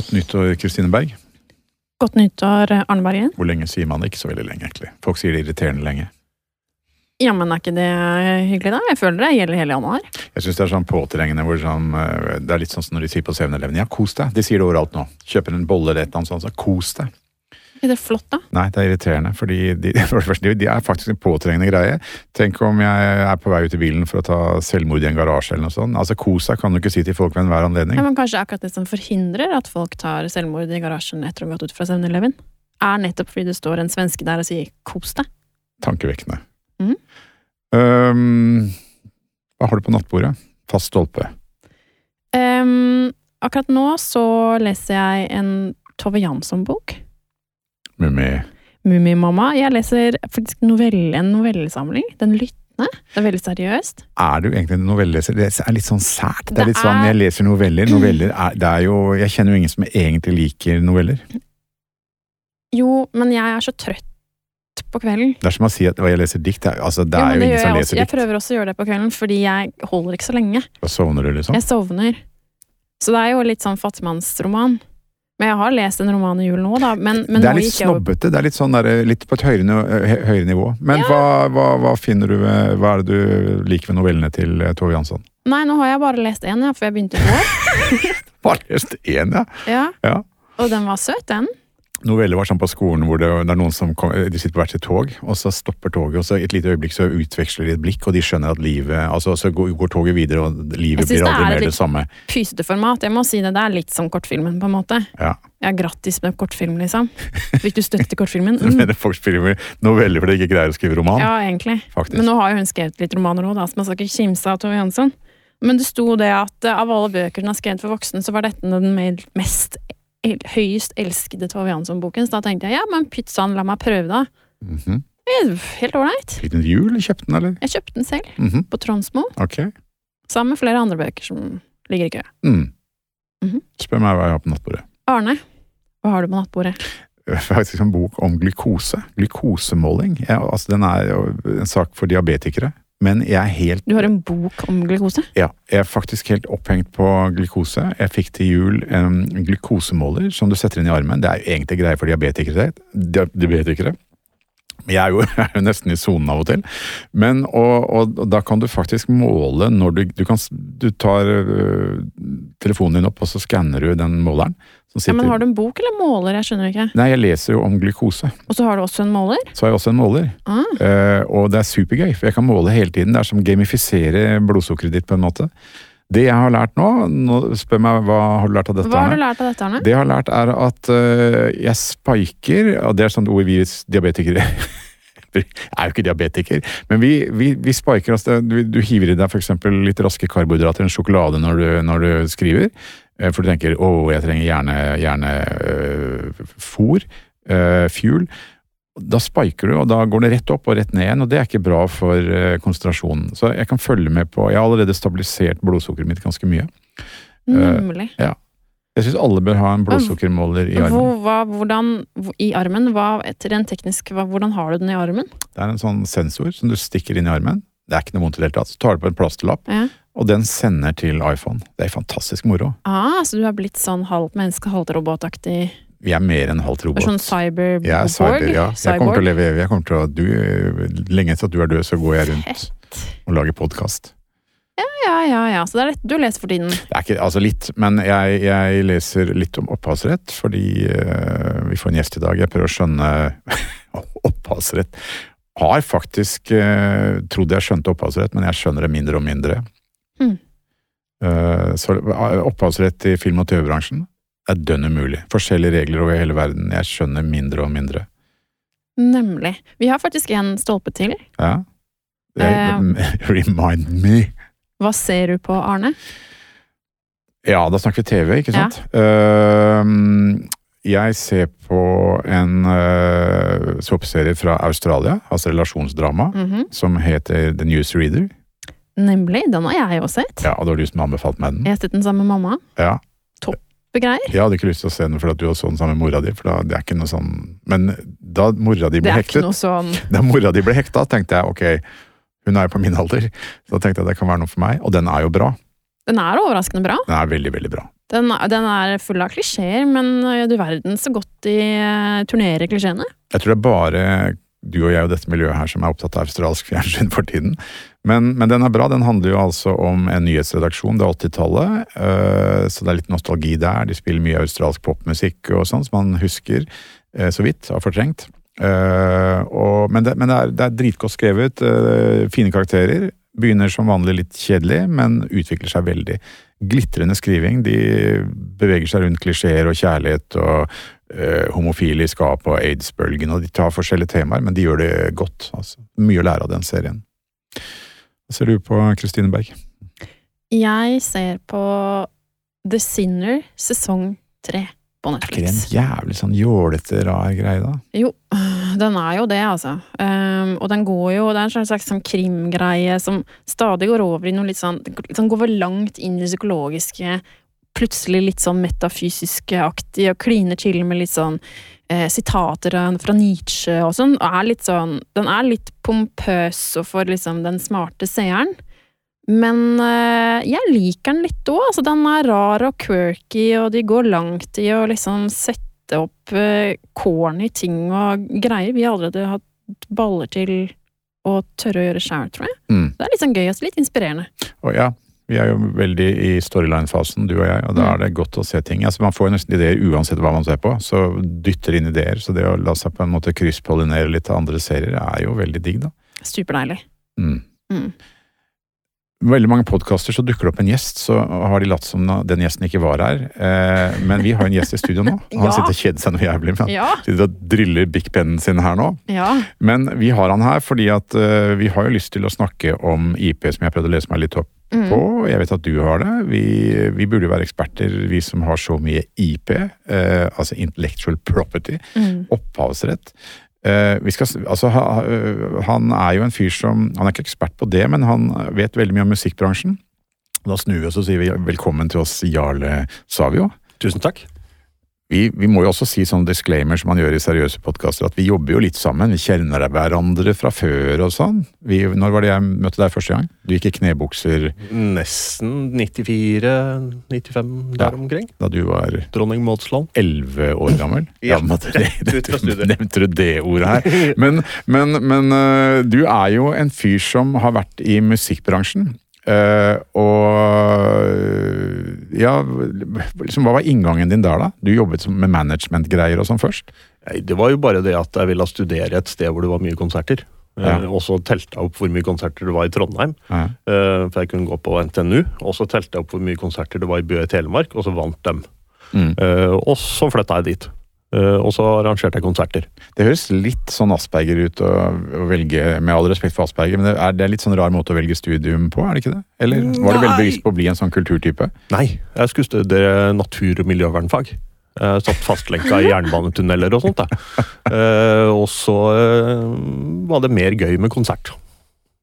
Godt nyttår, Kristine Berg. Godt nyttår, Arne Bergen. Hvor lenge sier man det? Ikke så veldig lenge, egentlig. Folk sier det irriterende lenge. Ja, men er ikke det hyggelig, da? Jeg føler det gjelder hele januar. Jeg syns det er sånn påtrengende hvor sånn, eh, Det er litt sånn som når de sier på 7-Eleven ja, kos deg. De sier det overalt nå. Kjøper en bolle eller et eller annet sånt, så kos deg. Er det flott, da? Nei, det er irriterende, fordi de, de er faktisk en påtrengende greie. Tenk om jeg er på vei ut i bilen for å ta selvmord i en garasje eller noe sånt. Altså, Kos deg kan du ikke si til folk ved enhver anledning. Ja, men Kanskje akkurat det som forhindrer at folk tar selvmord i garasjen etter å ha gått ut fra 7-Eleven, er nettopp fordi det står en svenske der og sier 'kos deg'. Tankevekkende. Mm. Um, hva har du på nattbordet? Fast stolpe. Um, akkurat nå så leser jeg en Tove Jansson-bok. Mummi. Mummimamma. Jeg leser faktisk novelle, en novellesamling. Den lyttende. Det er veldig seriøst. Er du egentlig en novelleleser? Det er litt sånn sært. Det Det er litt sånn, Jeg leser noveller. Noveller er, det er jo Jeg kjenner jo ingen som egentlig liker noveller. Jo, men jeg er så trøtt på kvelden. Det er som å si at jeg leser dikt. Altså, det Jo, er jo det ingen som leser også. dikt. Jeg prøver også å gjøre det på kvelden, fordi jeg holder ikke så lenge. Da sovner du, liksom. Jeg sovner. Så det er jo litt sånn fattigmannsroman. Men jeg har lest en roman i jul nå, da. Men, men det er litt snobbete. Det er litt sånn der, litt på et høyere, høyere nivå. Men Ja. hva, hva, hva finner du Hva er det du liker ved novellene til eh, Tove Jansson? Nei, nå har jeg bare lest én, ja, for jeg begynte i går. Bare lest én, ja. Ja. Ja. Og den var søt, den. Noveller var sånn på skolen hvor det, det er noen som kom, de sitter på hvert sitt tog, og så stopper toget, og så i et lite øyeblikk så utveksler de et blikk, og de skjønner at livet altså Så går, går toget videre, og livet blir aldri mer det samme er mer litt- er samme. Pysete format. Jeg må si det, det er litt som kortfilmen, på en måte. Ja. Ja, grattis med kortfilm, liksom. Fikk du støtte til kortfilmen? Jeg Mm. mener folk spiller noveller fordi de ikke greier å skrive roman, Ja, egentlig. faktisk. Men nå har jo hun skrevet litt romaner òg, så man skal ikke kimse av Tove Jansson. Men det sto det at av alle bøker hun har skrevet for voksne, så var dette den mest høyest elskede Tove. Så da tenkte jeg ja, men pizzaen, la meg prøve, da. Mm -hmm. Helt ålreit. Fikk du en jul? Kjøpte den, eller? Jeg kjøpte den selv, Mhm. på Tronsmo, Okay. sammen med flere andre bøker som ligger i kø. Mm. -hmm. Spør meg hva jeg har på nattbordet. Arne, hva har du på nattbordet? Faktisk en bok om glukose. Glukosemåling. Ja, altså, den er jo en sak for diabetikere. Men jeg er helt Du har en bok om glukose? Ja, jeg er faktisk helt opphengt på glukose. Jeg fikk til jul en glukosemåler som du setter inn i armen. Det er jo egentlig greie for diabetikere. diabetikere. Jeg er jo, jeg er jo nesten i sonen av og til. Men, og, og, da kan du faktisk måle når du Du, kan, du tar øh, telefonen din opp, og så skanner du den måleren. Ja, men har du en bok eller måler? Jeg skjønner ikke. Nei, jeg leser jo om glukose. Og så har du også en måler? Så har jeg også en måler. Ah. Uh, og det er supergøy, for jeg kan måle hele tiden. Det er som gamifisere blodsukkeret ditt på en måte. Det jeg har lært nå, nå spør meg hva har du lært av dette? Hva har du lært av dette, Arne? Det jeg har lært er at uh, jeg spiker, og det er sånn ord vi diabetikere Jeg er jo ikke diabetiker, men vi, vi, vi spiker altså, du, du hiver i deg f.eks. litt raske karbohydrater, en sjokolade når du, når du skriver, for du tenker 'å, jeg trenger gjerne, gjerne øh, fôr', øh, fuel. Da spiker du, og da går det rett opp og rett ned igjen, og det er ikke bra for øh, konsentrasjonen. Så jeg kan følge med på Jeg har allerede stabilisert blodsukkeret mitt ganske mye. Nemlig. Ja. Jeg syns alle bør ha en blodsukkermåler i armen. Hvor, hva, hvordan, I armen? Hva, en teknisk, hva, hvordan har du den i armen? Det er en sånn sensor som du stikker inn i armen. Det er ikke noe vondt i det hele tatt. Så tar du på en plasterlapp, Ja. Og den sender til iPhone. Det er fantastisk moro. Ah, så du har blitt sånn halvt menneske, halvt robotaktig? Vi er mer enn halvt robot. Sånn cyberborg? jeg er cyber, ja. Jeg kommer til å leve evig. Jeg kommer til å, du, lenge etter at du er død, så går jeg rundt og lager podkast. Ja, ja, ja. Så det er dette du leser for tiden? Det er ikke, altså litt, men jeg, jeg leser litt om opphavsrett, fordi uh, vi får en gjest i dag. Jeg prøver å skjønne opphavsrett. Har faktisk uh, trodd jeg skjønte opphavsrett, men jeg skjønner det mindre og mindre. Mm. Eh, så eh, opphavsrett i film- og TV-bransjen er dønn umulig. Forskjellige regler over hele verden. Jeg skjønner mindre og mindre. Nemlig. Vi har faktisk en stolpe til. Ja. Eh. Remind me. Hva ser du på, Arne? Ja, da snakker vi TV, ikke sant? Ehm, jeg ser på en såpeserie fra Australia, altså relasjonsdrama, Mhm. som heter The Newsreader. Nemlig. Den har jeg jo sett. Ja, det var du som anbefalte meg den. Jeg har sett den sammen med mamma. Ja. Greier. Jeg hadde ikke lyst til å se den fordi du så den sammen med mora di, for da, det er ikke noe sånn Men da mora di ble hektet, sånn da mora di ble hekta, tenkte jeg ok, hun er jo på min alder, så da tenkte jeg det kan være noe for meg, og den er jo bra. Den er overraskende bra. Den er veldig, veldig bra. Den, den er full av klisjeer, men eh, du verden så godt de eh, turnerer klisjeene. Jeg tror det er bare du og jeg og dette miljøet her som er opptatt av australsk fjernsyn for tiden. Men, men den er bra. Den handler jo altså om en nyhetsredaksjon. Det er 80-tallet, uh, så det er litt nostalgi der. De spiller mye australsk popmusikk og sånn, som man husker uh, så vidt, har fortrengt. Uh, og, men det, men det, er, det er dritgodt skrevet. Fine karakterer. Begynner som vanlig litt kjedelig, men utvikler seg veldig. Glitrende skriving. De beveger seg rundt klisjeer og kjærlighet og homofile i skapet og aids-bølgen, og de tar forskjellige temaer, men de gjør det godt. Altså. Mye å lære av den serien. Hva ser du på Kristine Berg? Jeg ser på The Sinner sesong tre på Netflix. Er ikke det en jævlig sånn jålete, rar greie, da? Jo, den er jo det, altså. Um, og den går jo Det er en slags sånn krimgreie som stadig går over i noe litt sånn Den går vel langt inn i det psykologiske, plutselig litt sånn metafysiske-aktig, og kliner til med litt sånn eh, sitater fra Nietzsche og sånn. Er litt sånn Den er litt pompøs og for liksom den smarte seeren. Men eh, jeg liker den litt òg. Altså, den er rar og quirky, og de går langt i å liksom sette opp eh, corny ting og greier vi allerede har hatt baller til å tørre å gjøre sjæl, tror jeg. Mm. Det er litt sånn gøy og litt inspirerende. Oh, ja, vi er jo veldig i storyline-fasen, du og jeg, og da Mm. er det godt å se ting. Altså, man får jo nesten ideer uansett hva man ser på, så dytter inn ideer. Så det å la seg på en måte krysspollinere litt av andre serier er jo veldig digg, da. Superdeilig. Mm. Mm. Veldig mange podkaster så dukker det opp en gjest, så har de latt som den gjesten ikke var her. Eh, men vi har en gjest i studio nå. Han Ja. sitter og kjeder seg noe jævlig. Men Ja, sitter og driller Big Pennen sin her nå. ja. Men vi har han her fordi at eh, vi har jo lyst til å snakke om IP, som jeg prøvde å lese meg litt opp Mm. på. Jeg vet at du har det. Vi, vi burde jo være eksperter, vi som har så mye IP, eh, altså intellectual property, Mm. opphavsrett. Eh, skal, altså, øh, han er jo en fyr som Han er ikke ekspert på det, men han vet veldig mye om musikkbransjen. Da snur vi oss og sier vi velkommen til oss, Jarle Savio. Tusen takk. Vi, vi må jo også si sånn disclaimer som man gjør i seriøse podkaster, at vi jobber jo litt sammen. Vi kjenner hverandre fra før og sånn. Vi, når var det jeg møtte deg første gang? Du gikk i knebukser Nesten 94-95 Ja. der omkring. da du var Dronning Maudsland. 11 år gammel. Ja, måtte det, det, du. Nevnte du det ordet her? Men, men, men øh, du er jo en fyr som har vært i musikkbransjen. Øh, og ja, liksom, hva var inngangen din der, da? Du jobbet som- med managementgreier og sånn først? Det var jo bare det at jeg ville studere et sted hvor det var mye konserter. Ja. Eh, og så telte jeg opp hvor mye konserter det var i Trondheim, Ja. eh, for jeg kunne gå på NTNU. Og så telte jeg opp hvor mye konserter det var i Bø i Telemark, og så vant dem. Mm. Og så flytta jeg dit. Eh, og så arrangerte jeg konserter. Det høres litt sånn Asperger ut å, å velge, med all respekt for Asperger, men det er, det er litt sånn rar måte å velge studium på, er det ikke det? Eller var du veldig bevisst på å bli en sånn kulturtype? Nei, jeg skulle studere natur- og miljøvernfag. Jeg satt fastlenka i jernbanetunneler og sånt. Da. Eh, og så eh, var det mer gøy med konsert.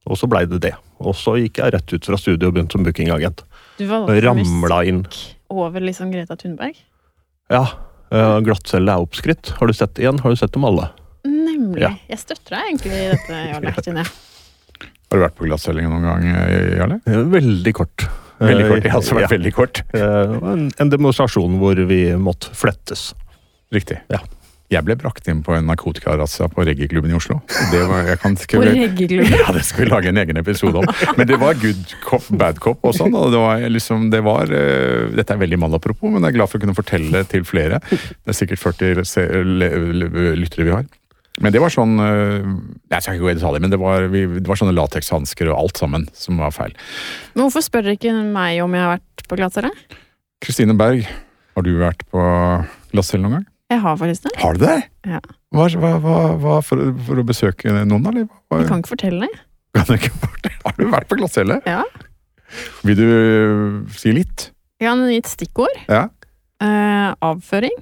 Og så blei det det. Og så gikk jeg rett ut fra studiet og begynte som bookingagent. Du valgte Ramla inn. over liksom Greta Thunberg? Ja, eh, glattcelle er oppskrytt. Har du sett én. Har du sett dem alle? Nemlig. Ja. Jeg støtter deg egentlig i dette, Jarle. jeg. Har du vært på glattcellingen noen gang, eh, Jarle? Eh, Veldig kort. Veldig kort, det har altså vært ja. veldig kort. Eh, en, en demonstrasjon hvor vi måtte flettes. Riktig. Ja. Jeg ble brakt inn på en narkotikarazzia på reggaeklubben i Oslo. Det var, jeg kan, På reggeklubben. ja, det skal vi lage en egen episode om. Men det var good cop, bad cop og sånn. Og det var liksom, det var, uh, dette er veldig mann-apropos, men jeg er glad for å kunne fortelle til flere. Det er sikkert 40 se- le- le- lyttere vi har. Men det var sånn eh, Jeg skal ikke gå i detalj, men det var, vi, det var sånne latekshansker og alt sammen som var feil. Men hvorfor spør dere ikke meg om jeg har vært på glattcelle? Kristine Berg, har du vært på glattcelle noen gang? Jeg har det. Har du det? Ja. Hva, hva, hva, hva for, for å besøke noen, da? Hva, Jeg kan ikke fortelle kan du ikke fortelle? Har du vært på glattcelle? Ja. Vil du øh, si litt? Jeg kan gi et stikkord. Ja. Eh, avføring.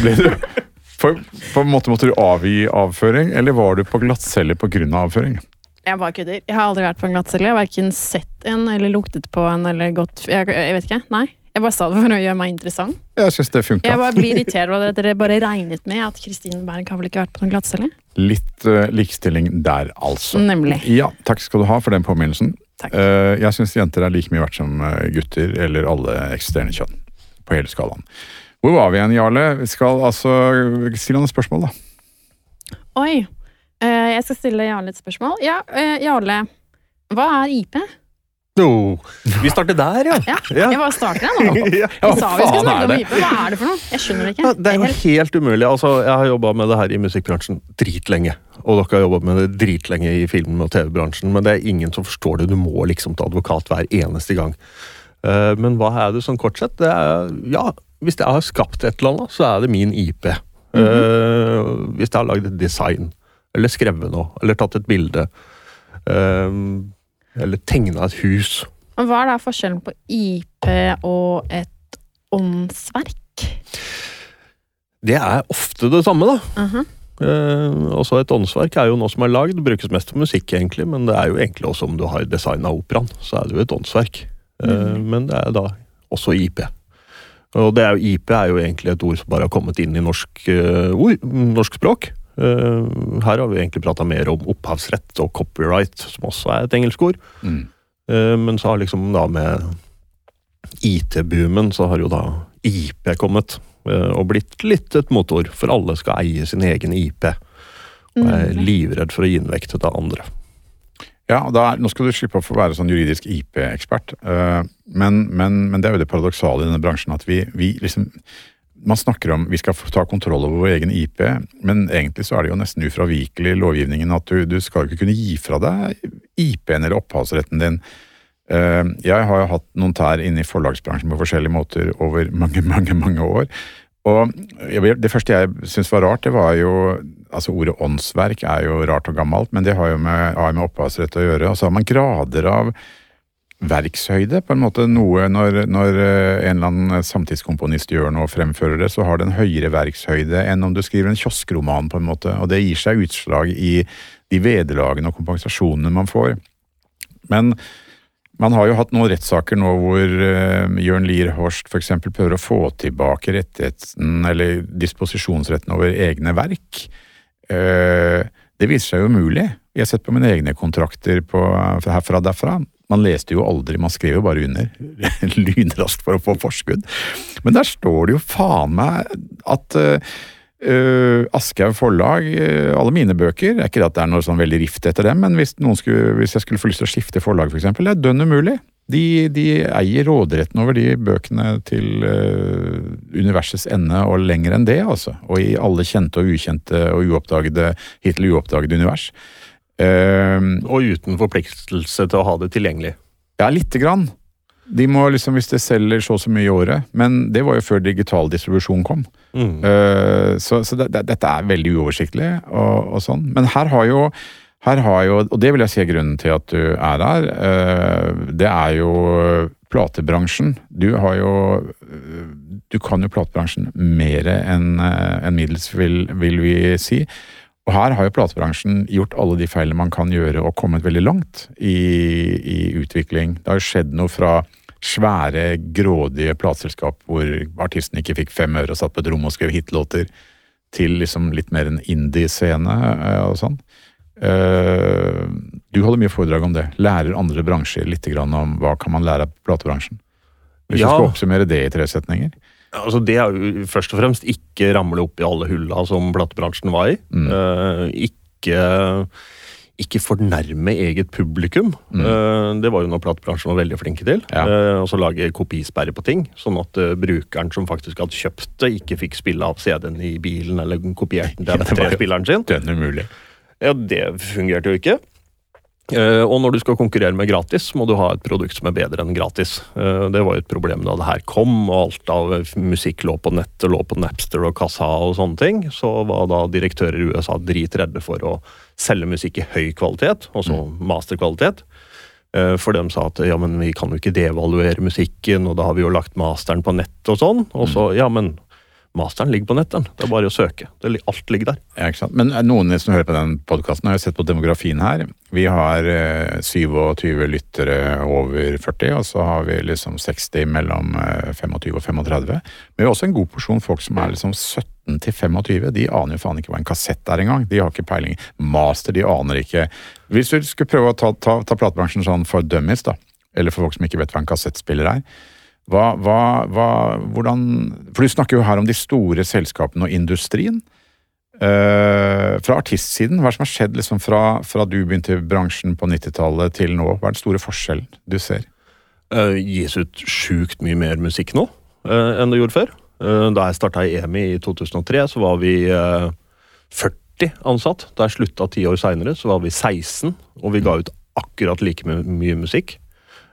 Ble du på, på en måte Måtte du avgi avføring, eller var du på glattcelle pga. avføring? Jeg bare kødder. Jeg har aldri vært på en glattcelle. Jeg har verken sett en eller luktet på en eller gått jeg, jeg vet ikke. Nei. Jeg bare sa det for å gjøre meg interessant. Jeg synes det funker. Jeg bare blir irritert over at dere bare regnet med at Kristine Berg har vel ikke vært på noen glattcelle? Litt uh, likestilling der, altså. Nemlig. Ja, takk skal du ha for den påminnelsen. Takk. Uh, jeg syns jenter er like mye verdt som eh, gutter, eller alle eksisterende kjønn. På hele skalaen. Hvor var vi igjen, Jarle? Vi skal altså Still ham et spørsmål, da. Oi. Uh, jeg skal stille Jarle et spørsmål. Ja, Jarle. Hva er IP? Jo, vi starter der, ja. Ja. Jeg bare starter, jeg nå. Ja. Vi sa vi skulle snakke om hype. Hva er det for noe? Jeg skjønner det ikke. Det er jo Helt- umulig. Altså, jeg har jobba med det her i musikkbransjen dritlenge. Og dere har jobba med det dritlenge i film- og TV-bransjen, men det er ingen som forstår det. Du må liksom til advokat hver eneste gang. Eh, men hva er det sånn kort sett? Det er, ja, hvis jeg har skapt et eller annet, så er det min IP. Eh, hvis jeg har lagd et design, eller skrevet noe, eller tatt et bilde, eh, eller tegna et hus. Men Hva er da forskjellen på IP og et åndsverk? Det er ofte det samme, da. Mhm. Eh, også et åndsverk er jo noe som er lagd, brukes mest til musikk, egentlig, men det er jo egentlig også om du har designa operaen, så er det jo et åndsverk. Eh, Mhm. Men det er da også IP. Og det er jo, IP er jo egentlig et ord som bare har kommet inn i norsk, uh, ord, norsk språk. Eh, her har vi egentlig prata mer om opphavsrett og copyright, som også er et engelsk ord. Mm. Eh, Men så har liksom da med IT-boomen, så har jo da IP kommet. eh, Og blitt litt et motord, for alle skal eie sin egen IP. Og er Mm. livredd for å gi den vekk til andre. Ja, da er, Nå skal du slippe å få være sånn juridisk IP-ekspert, eh, men, men, men det er jo det paradoksale i denne bransjen at vi, vi liksom Man snakker om vi skal ta kontroll over vår egen IP, men egentlig så er det jo nesten ufravikelig i lovgivningen at du, du skal ikke kunne gi fra deg IP-en eller opphavsretten din. Eh, Jeg har jo hatt noen tær inne i forlagsbransjen på forskjellige måter over mange, mange, mange år. Og det første jeg syntes var rart, det var jo Altså ordet åndsverk er jo rart og gammelt, men det har jo med, med opphavsrett å gjøre. Og så har man grader av verkshøyde, på en måte. Noe når, når eh, en eller annen samtidskomponist gjør noe og fremfører det, så har det en høyere verkshøyde enn om du skriver en kioskroman, på en måte. Og det gir seg utslag i de vederlagene og kompensasjonene man får. Men man har jo hatt noen rettssaker nå hvor uh, Jørn Lier Horst f.eks. prøver å få tilbake rettigheten eller disposisjonsretten over egne verk. Uh, det viser seg jo umulig. Jeg har sett på mine egne kontrakter på, herfra og derfra. Man leste jo aldri, man skrev jo bare under. Lynraskt for å få forskudd. Men der står det jo faen meg at uh, Aschehoug forlag, uh, alle mine bøker er ikke at det er noe sånn veldig rift etter dem, men hvis, skulle, hvis jeg skulle få lyst til å skifte forlag, for eksempel, det er dønn umulig. De, de eier råderetten over de bøkene til uh, universets ende og lenger enn det, altså. Og i alle kjente og ukjente og uoppdagede, hittil uoppdagede univers. Uh, Og uten forpliktelse til å ha det tilgjengelig. ja, lite grann. De må liksom, hvis det selger så og så mye i året, men det var jo før digital distribusjon kom. Mm. Uh, så så det, det, dette er veldig uoversiktlig og, og sånn. Men her har jo her har jo, og det vil jeg si er grunnen til at du er her, uh, det er jo platebransjen. Du har jo eh, Du kan jo platebransjen mer enn en middels, vil, vil vi si. Og her har jo platebransjen gjort alle de feilene man kan gjøre, og kommet veldig langt i, i utvikling. Det har jo skjedd noe fra svære, grådige plateselskap hvor artisten ikke fikk fem øre og satt på et rom og skrev hitlåter, til liksom litt mer en indie-scene eh, og sånn. Eh, Du holder mye foredrag om det. Lærer andre bransjer litt om hva kan man lære av platebransjen? Hvis Ja. du skal oppsummere det i tre setninger. Altså Det er jo først og fremst ikke ramle opp i alle hulla som platebransjen var i. Mm. Eh, ikke, ikke fornærme eget publikum. Mm. Eh, det var jo noe platebransjen var veldig flinke til. Ja. Eh, og så lage kopisperre på ting, sånn at brukeren som faktisk hadde kjøpt det, ikke fikk spille av CD-en i bilen eller kopiert den Ja, til jo- MP3-spilleren sin. Dønn umulig. Ja, det fungerte jo ikke. Eh, og når du skal konkurrere med gratis, må du ha et produkt som er bedre enn gratis. Eh, det var jo et problem da det her kom, og alt av musikk lå på nettet, lå på Napster og Kassa og sånne ting. Så var da direktører i USA dritredde for å selge musikk i høy kvalitet, altså masterkvalitet. Eh, For de sa at ja, men vi kan jo ikke devaluere musikken, og da har vi jo lagt masteren på nett og sånn. Og så ja, men masteren ligger på nettet, det er bare å søke. Det, alt ligger der. Ja? Men noen som hører på den podkasten, har jo sett på demografien her. Vi har eh, 27 lyttere over 40, og så har vi liksom 60 mellom eh, 25 og 35. Men vi har også en god porsjon folk som er liksom 17 til 25, de aner jo faen ikke hva en kassett er engang. De har ikke peiling. Master, de aner ikke. Hvis du skulle prøve å ta, ta, ta platebransjen sånn for dummies, da, eller for folk som ikke vet hva en kassettspiller er, hva, hva, hva, hvordan For du snakker jo her om de store selskapene og industrien. Uh, fra artistsiden, hva er det som har skjedd liksom fra, fra du begynte i bransjen på 90-tallet til nå? Hva er den store forskjellen du ser? Uh, gis ut sjukt mye mer musikk nå uh, enn det gjorde før. Uh, da jeg starta i EMI i 2003, så var vi 40 ansatt. Da jeg slutta ti år seinere, så var vi 16, og vi ga ut akkurat like mye musikk.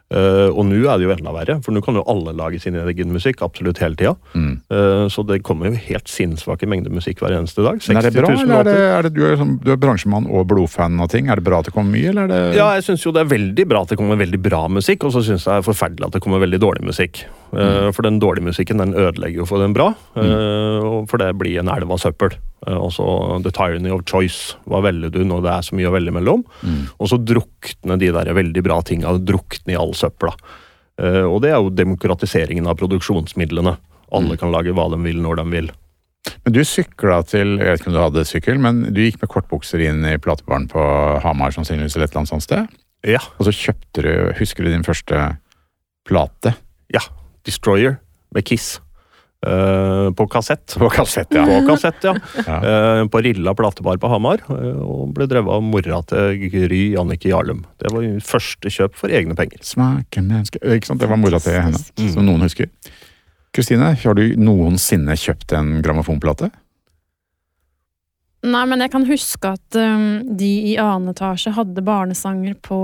Uh, og nå er det jo enda verre, for nå kan jo alle lage sin egen musikk absolutt hele tida. Mm. Uh, så det kommer jo helt sinnssvake mengder musikk hver eneste dag. Men er det bra, eller er det, er det, du, er, liksom, du er bransjemann og blodfan av ting? Er det bra at det kommer mye, eller er det Ja, jeg syns jo det er veldig bra at det kommer veldig bra musikk, og så syns jeg det er forferdelig at det kommer veldig dårlig musikk. Uh, mm. For den dårlige musikken den ødelegger jo for den bra, mm. for det blir en elv av søppel. Også The Tyranny of Choice. Hva velger du når det er så mye å velge mellom? Mm. Og så drukne de der veldig bra tinga drukne i all søpla. Uh, og det er jo demokratiseringen av produksjonsmidlene. Alle mm. kan lage hva de vil, når de vil. Men du sykla til Jeg vet ikke om du hadde sykkel, men du gikk med kortbukser inn i platebaren på Hamar sannsynligvis eller et eller annet sånt sted? Ja. Og så kjøpte du Husker du din første plate? Ja. Destroyer med Kiss. Uh, på kassett. På kassett, ja. På, kassett, ja. ja. Uh, på Rilla platebar på Hamar. Uh, og ble drevet av mora til Gry Annike Jarlum. Det var første kjøp for egne penger. Smakende Ikke sant, Det var mora til henne, mm. som noen husker. Kristine, har du noensinne kjøpt en grammofonplate? Nei, men jeg kan huske at um, de i annen etasje hadde barnesanger på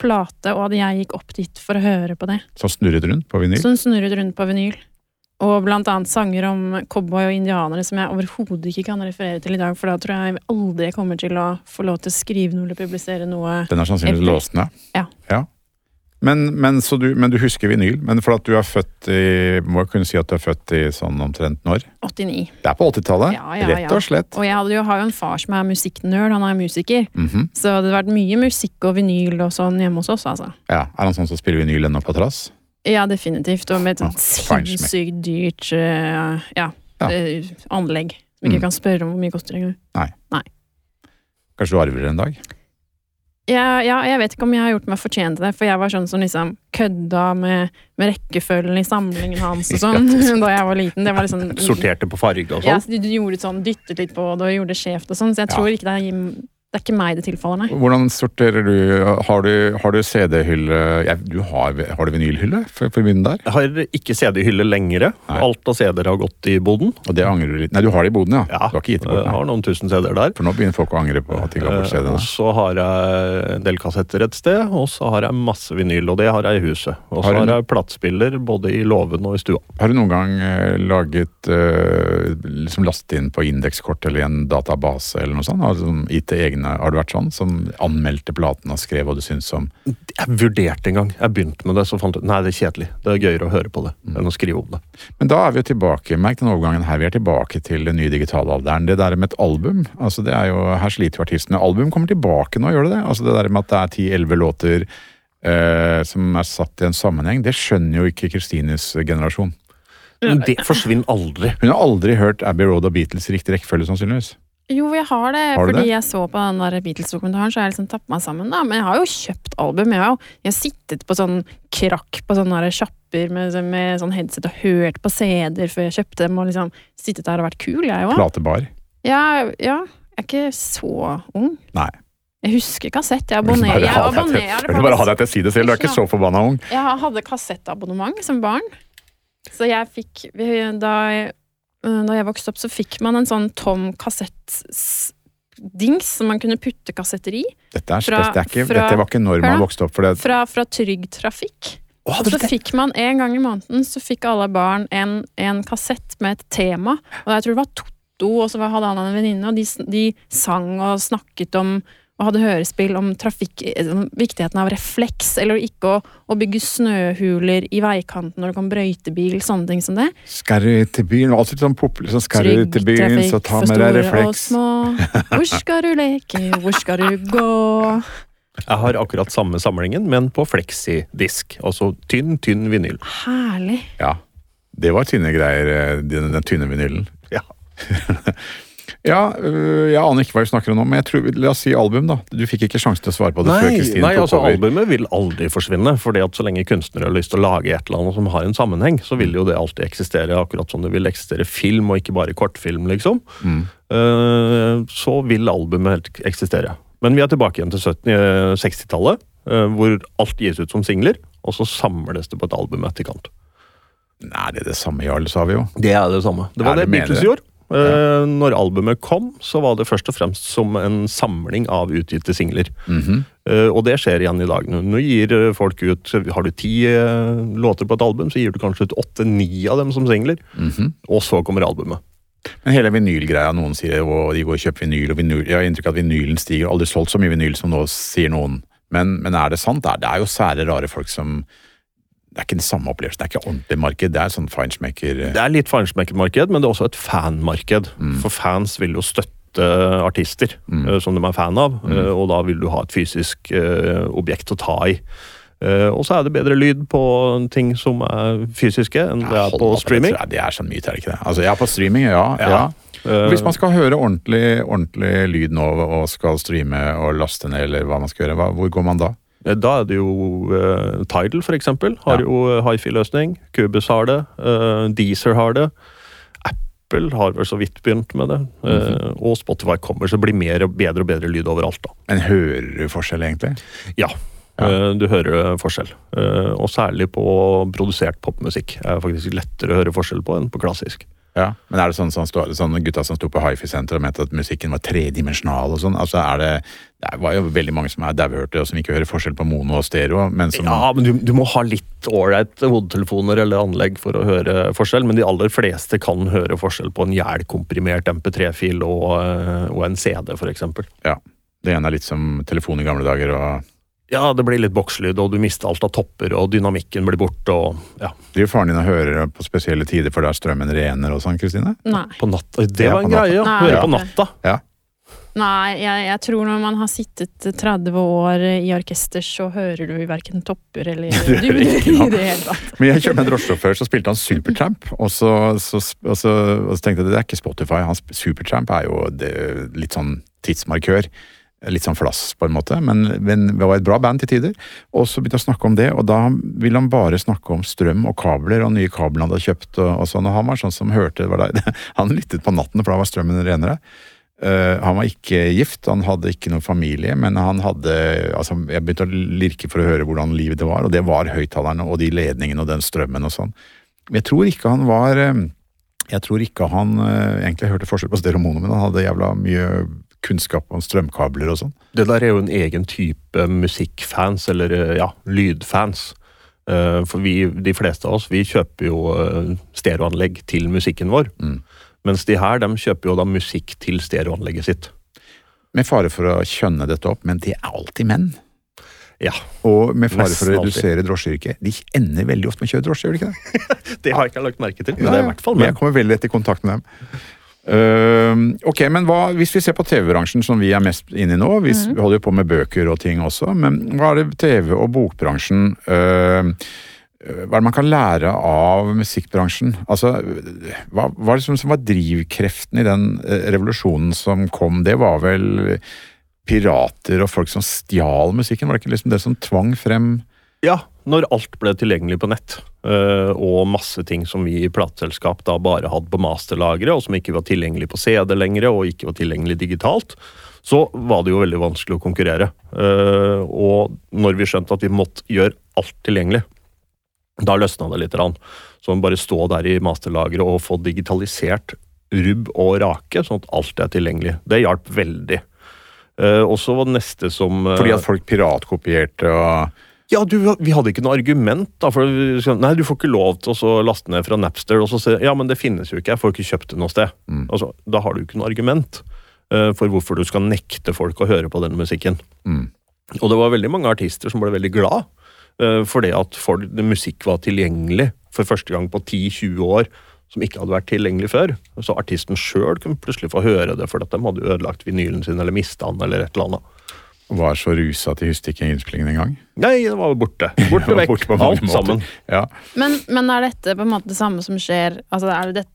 plate, og at jeg gikk opp dit for å høre på det. Som snurret rundt på vinyl? Som snurret rundt på vinyl. Og blant annet sanger om cowboy og indianere som jeg overhodet ikke kan referere til i dag, for da tror jeg aldri jeg kommer til å få lov til å skrive noe eller publisere noe. Den er sannsynligvis låst ned? Ja. ja. Men, men, du, men, du, husker vinyl? Men for at du er født i Må jeg kunne si at du er født i sånn omtrent når? 89. Det er på 80-tallet? Ja, ja, Rett og slett. Og jeg jo, har jo en far som er musikknerd, han er musiker. Mm -hmm. Så det hadde vært mye musikk og vinyl og sånn hjemme hos oss, altså. Ja, Er han sånn som spiller vinyl ennå på trass? Ja, definitivt. Og med et sånt sinnssykt dyrt uh, ja, ja. Uh, anlegg. Som ikke mm. kan spørre om hvor mye koster engang. Nei. Nei. Kanskje du arver det en dag? Ja, ja, jeg vet ikke om jeg har gjort meg fortjent til det, for jeg var sånn som liksom kødda med, med rekkefølgen i samlingen hans og sånn da jeg var liten. Det var liksom, Sorterte på farge og sånn? Ja, du, du gjorde sånn, dyttet litt på det og gjorde det skjevt og sånn, så jeg tror ikke det er det er ikke meg det tilfaller, nei. Hvordan sorterer du Har du, du CD-hylle ja, Du har, har, du vinylhylle for, for der? Jeg har ikke CD-hylle lenger. Alt av CD-er har gått i boden. Og det angrer du litt Nei, du har det i boden, ja. ja du har ikke gitt det bort. Jeg har noen tusen CD-er der. For nå begynner folk å angre på at de ga bort CD-ene. Eh, og så har jeg en del kassetter et sted, og så har jeg masse vinyl, og det har jeg i huset. Og så har, har jeg platespiller både i låven og i stua. Har du noen gang eh, laget uh, liksom lastet inn på indekskort eller i en database eller noe sånt? Altså, gitt det egne har du vært sånn? Som anmeldte platen og skrev hva du syntes om Jeg vurderte en gang. Jeg begynte med det, så fant jeg nei, det er kjedelig. Det er gøyere å høre på det mm. enn å skrive om det. Men da er vi jo tilbake, merk den overgangen her, vi er tilbake til den nye digitalalderen. Det der med et album, altså det er jo, her sliter jo artistene. Album kommer tilbake nå, gjør det det? Altså det der med at det er ti-elleve låter eh, som er satt i en sammenheng, det skjønner jo ikke Kristines generasjon. Men det forsvinner aldri. Hun har aldri hørt Abbey Road og Beatles i riktig rekkefølge, sannsynligvis. Jo, jeg har det. Har fordi det? jeg så på den der Beatles-dokumentaren, så har jeg liksom tatt meg sammen. da. Men jeg har jo kjøpt album. Jeg har, jo, jeg har sittet på sånn krakk på sånne sjapper med, med, sånn headset og hørt på CD-er før jeg kjøpte dem, og liksom sittet der og vært kul, jeg òg. Platebar? Ja, ja. Jeg er ikke så ung. Nei. Jeg husker kassett. Jeg abonnerer. Jeg abonnerer jeg vil bare ha deg til å si det selv, du er ikke så forbanna ung. Jeg hadde kassettabonnement som barn. Så jeg fikk Da da jeg vokste opp, så fikk man en sånn tom kassettdings som man kunne putte kassetter i. Dette, er, fra, det er ikke, fra, dette var ikke når man vokste opp. Det... Fra, fra Trygg Trafikk. Oh, så fikk man en gang i måneden så fikk alle barn en, en kassett med et tema. Og jeg tror det var Totto, og så hadde han en venninne, og de, de sang og snakket om og hadde hørespill om trafikk, viktigheten av refleks, eller ikke å, å bygge snøhuler i veikanten når det kom brøytebil, sånne ting som det. Skal du til byen? Alltid sånn populært. Så skal du til byen, så ta med deg refleks. Trygg trafikk for store og små. Hvor skal du leke, hvor skal du gå? Jeg har akkurat samme samlingen, men på fleksidisk. Altså tynn, tynn vinyl. Herlig. Ja. Det var tynne greier, eh, den, den tynne vinylen. Ja. Ja, øh, jeg aner ikke hva vi snakker om nå, men jeg tror, la oss si album, da. Du fikk ikke sjansen til å svare på det før Nei, Kristine nei tok altså over. albumet vil aldri forsvinne. fordi at så lenge kunstnere har lyst til å lage et eller annet som har en sammenheng, så vil jo det alltid eksistere, akkurat som det vil eksistere film, og ikke bare kortfilm, liksom. Mm. Uh, Så vil albumet helt eksistere. Men vi er tilbake igjen til 70 eh, 60-tallet, uh, hvor alt gis ut som singler, og så samles det på et album etterkant. Nei, det er det samme, Jarl, sa vi jo. Det er det samme. Det var Ja, det det Beatles gjorde. Eh, Når albumet kom, så var det først og fremst som en samling av utgitte singler. Mhm. Eh, og det skjer igjen i dag. Nå gir eh, folk ut Har du ti låter på et album, så gir du kanskje ut åtte-ni av dem som singler. Mhm. Og så kommer albumet. Men hele vinylgreia, noen sier og de går og kjøper vinyl, og vinyl Jeg har inntrykk av at vinylen stiger. Aldri solgt så mye vinyl som nå, sier noen. Men, men er det sant? Det er, det er jo sære, rare folk som Det er ikke den samme opplevelsen. Det er ikke ordentlig marked. Det er sånn feinschmecker Det er litt feinschmecker-marked, men det er også et fanmarked. Mm. For fans vil jo støtte artister eh, som de er fan av, Mm. eh, og da vil du ha et fysisk uh, objekt å ta i. Uh, og så er det bedre lyd på ting som er fysiske, enn det er på opp, streaming. Det, jeg- er sånn myte, er det ikke det? Altså, ja, på streaming, ja. ja. Ja. Eh, Hvis man skal høre ordentlig, ordentlig lyd nå, og skal streame og laste ned, eller hva man skal gjøre, hvor går man da? Eh, Da er det jo uh, Tidal, for eksempel. Har Ja. jo eh, hifi-løsning. Cubus har det. Uh, Deezer har det. Apple har vel så vidt begynt med det. Uh, mm -hmm. og Spotify kommer, så det blir mer og bedre og bedre lyd overalt. da. Men hører du forskjell, egentlig? Ja, Ja. Uh, du hører forskjell. Og særlig på produsert popmusikk er faktisk lettere å høre forskjell på enn på klassisk. Ja, Men er det sånn, sånn, sånn gutta som sto på hifi-senteret og mente at musikken var tredimensjonal og sånn? Altså er det Det var jo veldig mange som er dauhørte og som ikke hører forskjell på mono og stereo, men som Ja, men du, du må ha litt ålreit hodetelefoner eller anlegg for å høre forskjell, men de aller fleste kan høre forskjell på en jævlkomprimert MP3-fil og, eh, og en CD, f.eks. Ja. Det ene er litt som telefon i gamle dager og Ja, det blir litt bokslyd, og du mister alt av topper, og dynamikken blir borte, og ja. Driver faren din og hører på spesielle tider for da strømmen rener og sånn, Kristine? Nei. På natta. Det Ja, var en greie, ja. Høre ja. på natta. Ja. Nei, jeg, jeg tror når man har sittet 30 år i orkester, så hører du verken topper eller hører du, ikke i det hele tatt. Men jeg kjørte med en drosjesjåfør, så spilte han Supertramp, og så, så, og, så, og så tenkte jeg det er ikke Spotify. Hans Supertramp er jo det, litt sånn tidsmarkør. Litt sånn flass, på en måte, men, men det var et bra band til tider. Og så begynte han å snakke om det, og da ville han bare snakke om strøm og kabler og nye kabler han hadde kjøpt. og, og sånn, og Han var sånn som hørte det var der. Han lyttet på natten, for da var strømmen renere. Eh, han var ikke gift, han hadde ikke noen familie, men han hadde altså Jeg begynte å lirke for å høre hvordan livet det var, og det var høyttalerne og de ledningene og den strømmen og sånn. Men jeg tror ikke han var eh, Jeg tror ikke han eh, egentlig hørte forskjell på stereo mono, men han hadde jævla mye kunnskap om strømkabler og sånn. Det der er jo en egen type musikkfans, eller ja, lydfans. For vi, de fleste av oss, vi kjøper jo stereoanlegg til musikken vår. Mm. Mens de her, de kjøper jo da musikk til stereoanlegget sitt. Med fare for å kjønne dette opp, men det er alltid menn. Ja. Og med fare for å Nesten alltid. redusere drosjeyrket. De ender veldig ofte med å kjøre drosje, gjør de ikke det? Det har jeg ikke lagt merke til, men det er i hvert fall menn. jeg kommer veldig lett i kontakt med dem. Uh, ok, men hva, Hvis vi ser på TV-bransjen, som vi er mest inne i nå Vi mm. vi holder jo på med bøker og ting også, men hva er det TV- og bokbransjen ehm, Hva er det man kan lære av musikkbransjen? Altså, Hva hva som, som var drivkreften i den eh, revolusjonen som kom? Det var vel pirater og folk som stjal musikken? Var det ikke liksom det som tvang frem Ja, når alt ble tilgjengelig på nett, eh, og masse ting som vi i plateselskap da bare hadde på masterlageret, og som ikke var tilgjengelig på CD lenger, og ikke var tilgjengelig digitalt, så var det jo veldig vanskelig å konkurrere. Eh, Og når vi skjønte at vi måtte gjøre alt tilgjengelig, da løsna det litt. Så Så bare stå der i masterlageret og få digitalisert rubb og rake, sånn at alt er tilgjengelig. Det hjalp veldig. Uh, og så var det neste som uh, Fordi at folk piratkopierte og ja, du, vi hadde ikke noe argument. da, for Nei, du får ikke lov til å laste ned fra Napster. og så se, Ja, men det finnes jo ikke, jeg får ikke kjøpt det noe sted. Mm. Altså, da har du ikke noe argument uh, for hvorfor du skal nekte folk å høre på denne musikken. mm. Og det var veldig mange artister som ble veldig glad fordi at folk, musikk var tilgjengelig for første gang på 10-20 år som ikke hadde vært tilgjengelig før. Så artisten sjøl kunne plutselig få høre det, fordi at de hadde ødelagt vinylen sin eller mista den. eller et eller annet. var så rusa at de husker ikke innspillingen engang. Nei, det var borte. Borte vekk. Borte på Alt måter. sammen. Ja. Men, men er dette på en måte det samme som skjer altså er det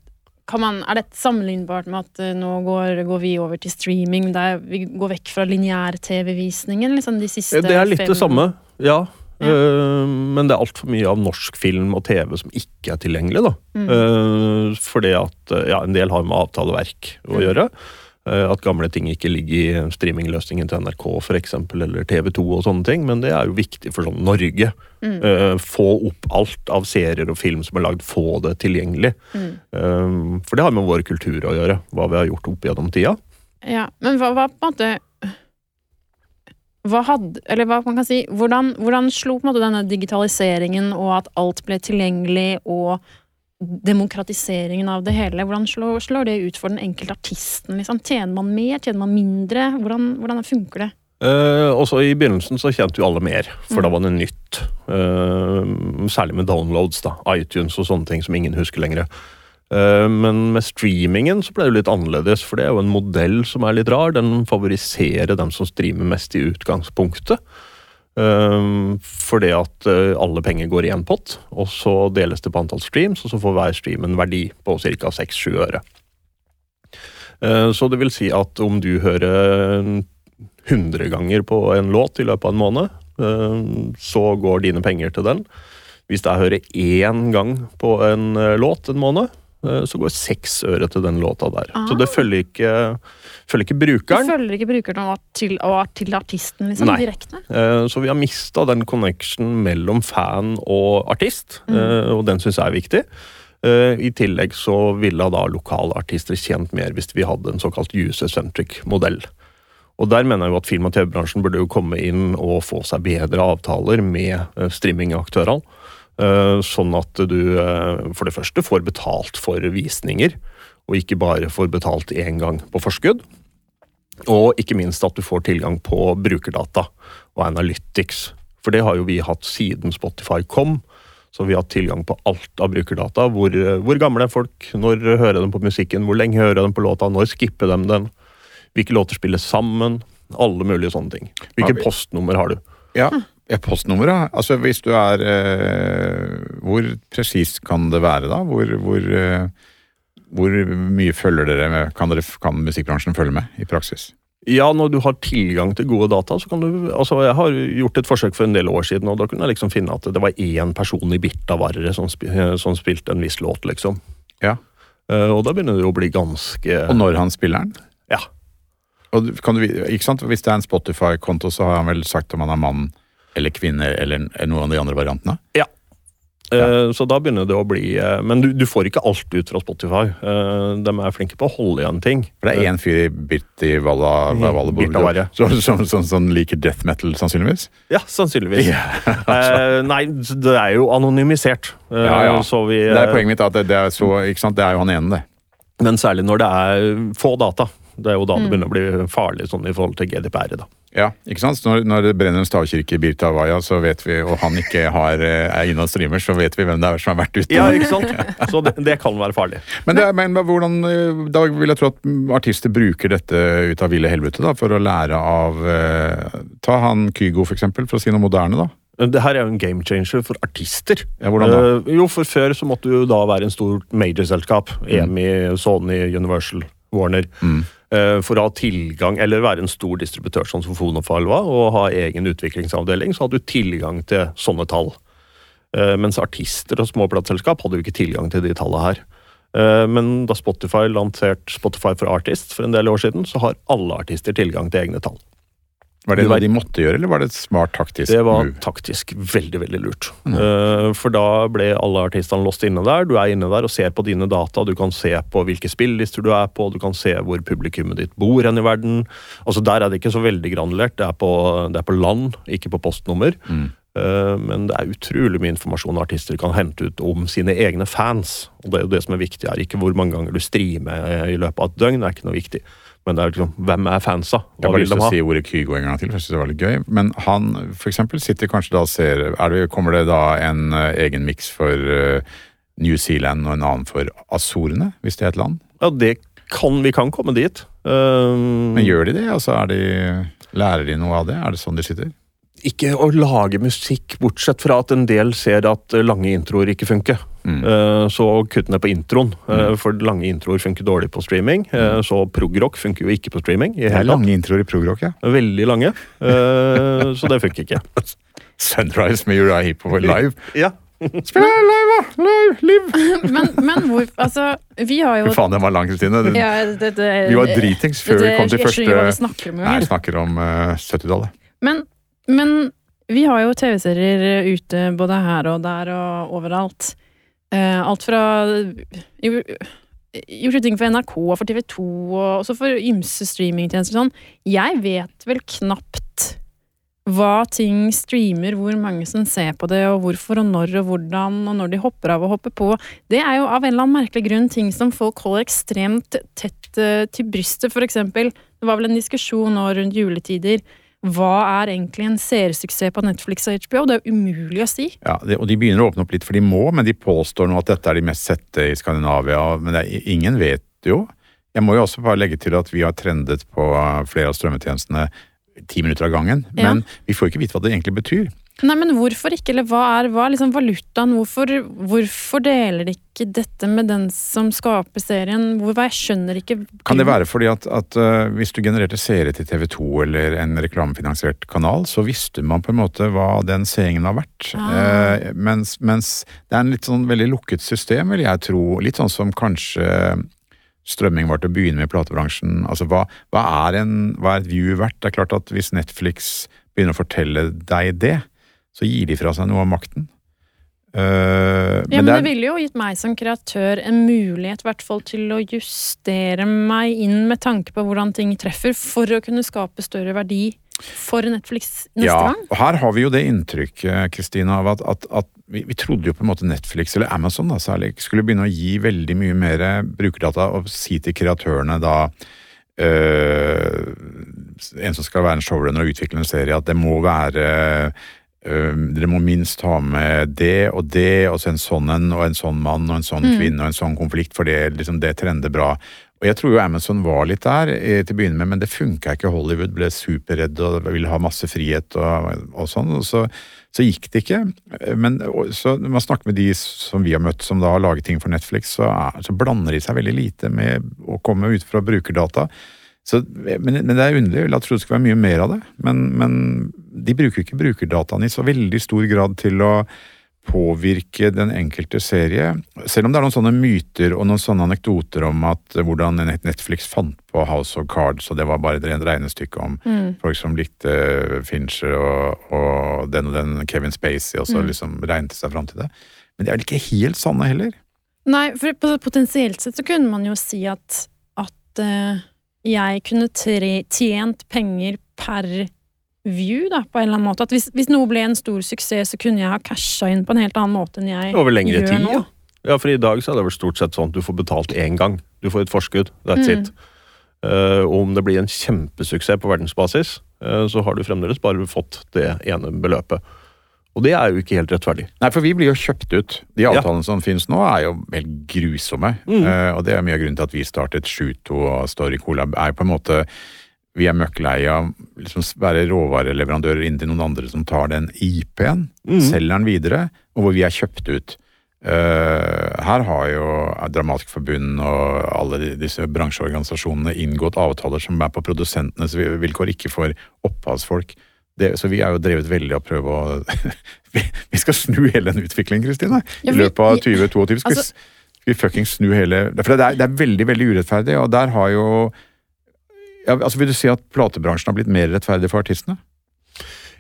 man, er dette sammenlignbart med at eh, nå går, går vi over til streaming, der vi går vekk fra lineær-TV-visningen liksom de siste Det er litt fem- det samme, ja. Ja. Eh, men det er altfor mye av norsk film og TV som ikke er tilgjengelig. da. Mm. Uh, fordi at eh, ja, en del har med avtaleverk å Mm. gjøre. At gamle ting ikke ligger i streamingløsningen til NRK for eksempel, eller TV2 og sånne ting. Men det er jo viktig for sånn Norge. Mm. Få opp alt av serier og film som er lagd, få det tilgjengelig. Mm. For det har med vår kultur å gjøre, hva vi har gjort opp gjennom tida. Ja, men hva var på en måte hva hadde, eller hva man kan si, hvordan, hvordan slo på en måte denne digitaliseringen og at alt ble tilgjengelig og demokratiseringen av det hele, hvordan slår, slår det ut for den enkelte artisten? Liksom? Tjener man mer, tjener man mindre? Hvordan, hvordan funker det? Eh, også I begynnelsen så tjente jo alle mer, for Mm. da var det nytt. Eh, særlig med downloads, da, iTunes og sånne ting som ingen husker lenger. Eh, men med streamingen så ble det litt annerledes, for det er jo en modell som er litt rar. Den favoriserer dem som streamer mest i utgangspunktet. Uh, fordi at eh, alle penger går i én pott, og så deles det på antall streams, og så får hver stream en verdi på ca. 6-7 øre. Eh, så det vil si at om du hører 100 ganger på en låt i løpet av en måned, eh, så går dine penger til den. Hvis jeg hører én gang på en eh, låt en måned, eh, så går seks øre til den låta der. Ah. Så det følger ikke, følger ikke brukeren. følger ikke brukeren og til, og til artisten liksom, Nei. direkte? Eh, Så vi har mista den connection mellom fan og artist, Mm. eh, og den syns jeg er viktig. Eh, I tillegg så ville da lokale artister tjent mer hvis vi hadde en såkalt user-centric modell. Og der mener jeg jo at film- og TV-bransjen burde jo komme inn og få seg bedre avtaler med eh, streamingaktørene. Eh, Sånn at du eh, for det første får betalt for visninger, og ikke bare får betalt én gang på forskudd. Og ikke minst at du får tilgang på brukerdata og Analytics. For det har jo vi hatt siden Spotify kom. Så vi har hatt tilgang på alt av brukerdata. Hvor, hvor gamle er folk? Når hører de på musikken? Hvor lenge hører de på låta? Når skipper de den? Hvilke låter spilles sammen? Alle mulige sånne ting. Hvilket postnummer har du? Ja postnummeret. Altså hvis du er eh, Hvor presist kan det være da? Hvor, hvor, eh, hvor mye følger dere med? Kan, dere, kan musikkbransjen følge med i praksis? Ja, når du har tilgang til gode data, så kan du Altså, jeg har gjort et forsøk for en del år siden, og da kunne jeg liksom finne at det var én person i Birtavarre som, spil, som spilte en viss låt, liksom. Ja. Eh, og da begynner det å bli ganske Og når han spiller den? Ja. Og kan du, ikke sant? Hvis det er en Spotify-konto, så har han vel sagt om han er mann eller kvinne eller noen av de andre variantene? Ja. Så da begynner det å bli eh, Men du, du får ikke alt ut fra Spotify. Eh, De er flinke på å holde igjen ting. For det er én fyr i Birti Walla, Mm, Walla som, som, som, som liker death metal, sannsynligvis? Ja, sannsynligvis. Yeah. Eh, nei, det er jo anonymisert. Eh, Ja, ja. Så vi, Det er poenget mitt, at det, det er så, ikke sant? Det er jo han ene, det. Men særlig når det er få data. Det er jo da det Mm. begynner å bli farlig sånn i forhold til GDPR. da. Ja, ikke sant? Så når, når det brenner en stavkirke i Birta Avaya, så vet vi, og han ikke har, eh, er inne og streamer, så vet vi hvem det er som har vært ute. Ja, ikke sant? Så det, det kan være farlig. Men, det, men hvordan, eh, da vil jeg tro at artister bruker dette ut av ville helvete da, for å lære av eh, Ta han Kygo, for eksempel, for å si noe moderne, da. Det her er jo en game changer for artister. Ja, hvordan da? Eh, jo, for Før så måtte du jo da være en stor major-selskap. EMI, Sony, Universal, Warner. Mm. Eh, For å ha tilgang, eller være en stor distributør som Fonofile var, og ha egen utviklingsavdeling, så hadde du tilgang til sånne tall. Eh, Mens artister og små plateselskap hadde jo ikke tilgang til de tallene her. Eh, Men da Spotify lanserte Spotify for Artist for en del år siden, så har alle artister tilgang til egne tall. Var det noe de måtte gjøre, eller var det et smart taktisk Det var move? taktisk veldig, veldig lurt. Mm. Eh, For da ble alle artistene låst inne der. Du er inne der og ser på dine data. Du kan se på hvilke spillelister du er på, du kan se hvor publikummet ditt bor hen i verden. Altså Der er det ikke så veldig granulert. Det er på, det er på land, ikke på postnummer. Mm. Eh, Men det er utrolig mye informasjon artister kan hente ut om sine egne fans. Og det er jo det som er viktig her. Ikke hvor mange ganger du streamer i løpet av et døgn, det er ikke noe viktig. Men det er liksom, hvem er fansa? Jeg har bare lyst de til å si ordet Kygo en gang til, for jeg synes det var litt gøy. Men han eksempel sitter kanskje da og ser er det, Kommer det da en uh, egen miks for uh, New Zealand og en annen for Azorene, hvis det er et land? Ja, det kan, vi kan komme dit. Eh, Men gjør de det? Altså de, lærer de noe av det? Er det sånn de sitter? Ikke å lage musikk, bortsett fra at en del ser at eh, lange introer ikke funker. Mm. Eh, Så kutt ned på introen, mm. for lange introer funker dårlig på streaming. Mm. Så progrock funker jo ikke på streaming. i Det er lange introer i progrock, ja. Veldig lange. Eh, Så det funker ikke. Sunrise med Uriah Hippo på live. Ja. Spill live, da! Live! Live! Men, men hvor Altså, vi har jo Fy faen, den var lang, Kristine. Ja, det, det, Vi var dritings før vi kom til Jeg skjønner ikke hva vi første snakker om Nei, snakker om uh, 70-tallet. Men, men vi har jo TV-serier ute både her og der og overalt. Eh, alt fra Gjort ting for NRK og for TV 2 og også for ymse streamingtjenester sånn. Jeg vet vel knapt hva ting streamer, hvor mange som ser på det, og hvorfor og når og hvordan, og når de hopper av og hopper på. Det er jo av en eller annen merkelig grunn ting som folk holder ekstremt tett eh, til brystet. For eksempel, det var vel en diskusjon nå rundt juletider. Hva er egentlig en seersuksess på Netflix og HBO? Det er jo umulig å si. Ja, det, og De begynner å åpne opp litt, for de må, men de påstår nå at dette er de mest sette i Skandinavia. Men er, ingen vet jo. Jeg må jo også bare legge til at vi har trendet på flere av strømmetjenestene ti minutter av gangen. Ja. Men vi får ikke vite hva det egentlig betyr. Nei, men hvorfor ikke, eller hva er, hva liksom valutaen? Hvorfor, hvorfor deler de ikke dette med den som skaper serien? Hvorfor, jeg skjønner ikke Kan det være fordi at, at uh, hvis du genererte seere til TV 2 eller en reklamefinansiert kanal, så visste man på en måte hva den seingen har vært. Ah. Uh, mens, mens det er en litt sånn veldig lukket system, vil jeg tro. Litt sånn som kanskje strømming var til å begynne med i platebransjen. Altså, hva, hva, er en, hva er et view verdt? Det er klart at hvis Netflix begynner å fortelle deg det, så gir de fra seg noe av makten. Uh, Ja, men det det er, ville jo gitt meg som kreatør en mulighet hvert fall til å justere meg inn med tanke på hvordan ting treffer, for å kunne skape større verdi for Netflix neste ja, gang. og her har vi jo det inntrykket, Kristina, av at, at, at vi, vi trodde jo på en måte Netflix, eller Amazon da særlig, skulle begynne å gi veldig mye mer brukerdata og si til kreatørene da uh, En som skal være en showrunner og utvikle en serie, at det må være øh, Dere må minst ha med det og det, og så en sånn en, og en sånn mann og en sånn kvinne og en sånn konflikt, for det, liksom, det trender bra. Og jeg tror jo Amazon var litt der eh, til å begynne med, men det funka ikke. Hollywood ble superredd og ville ha masse frihet og, og sånn. Og så, så gikk det ikke. Men og, så når man snakker med de som vi har møtt som da har laget ting for Netflix, så, så blander de seg veldig lite med å komme ut fra brukerdata. Så, men, men det er underlig. Jeg trodde det skulle være mye mer av det. Men, men de bruker ikke brukerdataene i så veldig stor grad til å påvirke den enkelte serie. Selv om det er noen sånne myter og noen sånne anekdoter om at eh, hvordan Netflix fant på House of Cards, og det var bare et regnestykke om Mm. folk som likte Fincher og, og den og den Kevin Spacey, og så Mm. liksom regnet seg fram til det. Men de er vel ikke helt sanne heller. Nei, for potensielt sett så kunne man jo si at, at uh, jeg kunne tre, tjent penger per view, da, på en eller annen måte. At hvis, hvis noe ble en stor suksess, så kunne jeg ha casha inn på en helt annen måte enn jeg Over lengre gjør tid, nå. ja. Ja, for i dag så er det vel stort sett sånn at du får betalt én gang. Du får et forskudd. That's Mm. it. Uh, om det blir en kjempesuksess på verdensbasis, uh, så har du fremdeles bare fått det ene beløpet. Og det er jo ikke helt rettferdig. Nei, for vi blir jo kjøpt ut. De Ja. som finnes nå er jo helt grusomme. Mm. Uh, og det er mye av grunnen til at vi startet Shuto og Story Collab. er på en måte Vi er møkklei av liksom være råvareleverandører inn til noen andre som tar den IP-en, Mm. selger den videre, og hvor vi er kjøpt ut. Uh, her har jo Dramatisk Forbund og alle disse bransjeorganisasjonene inngått avtaler som er på produsentenes vilkår, ikke for opphavsfolk. Det, så vi er jo drevet veldig av å prøve å vi, skal snu hele den utviklingen, Kristine. I løpet av 2022 skal, Altså- vi, skal vi fuckings snu hele For det er, det er veldig, veldig urettferdig, og der har jo ja, altså Vil du si at platebransjen har blitt mer rettferdig for artistene?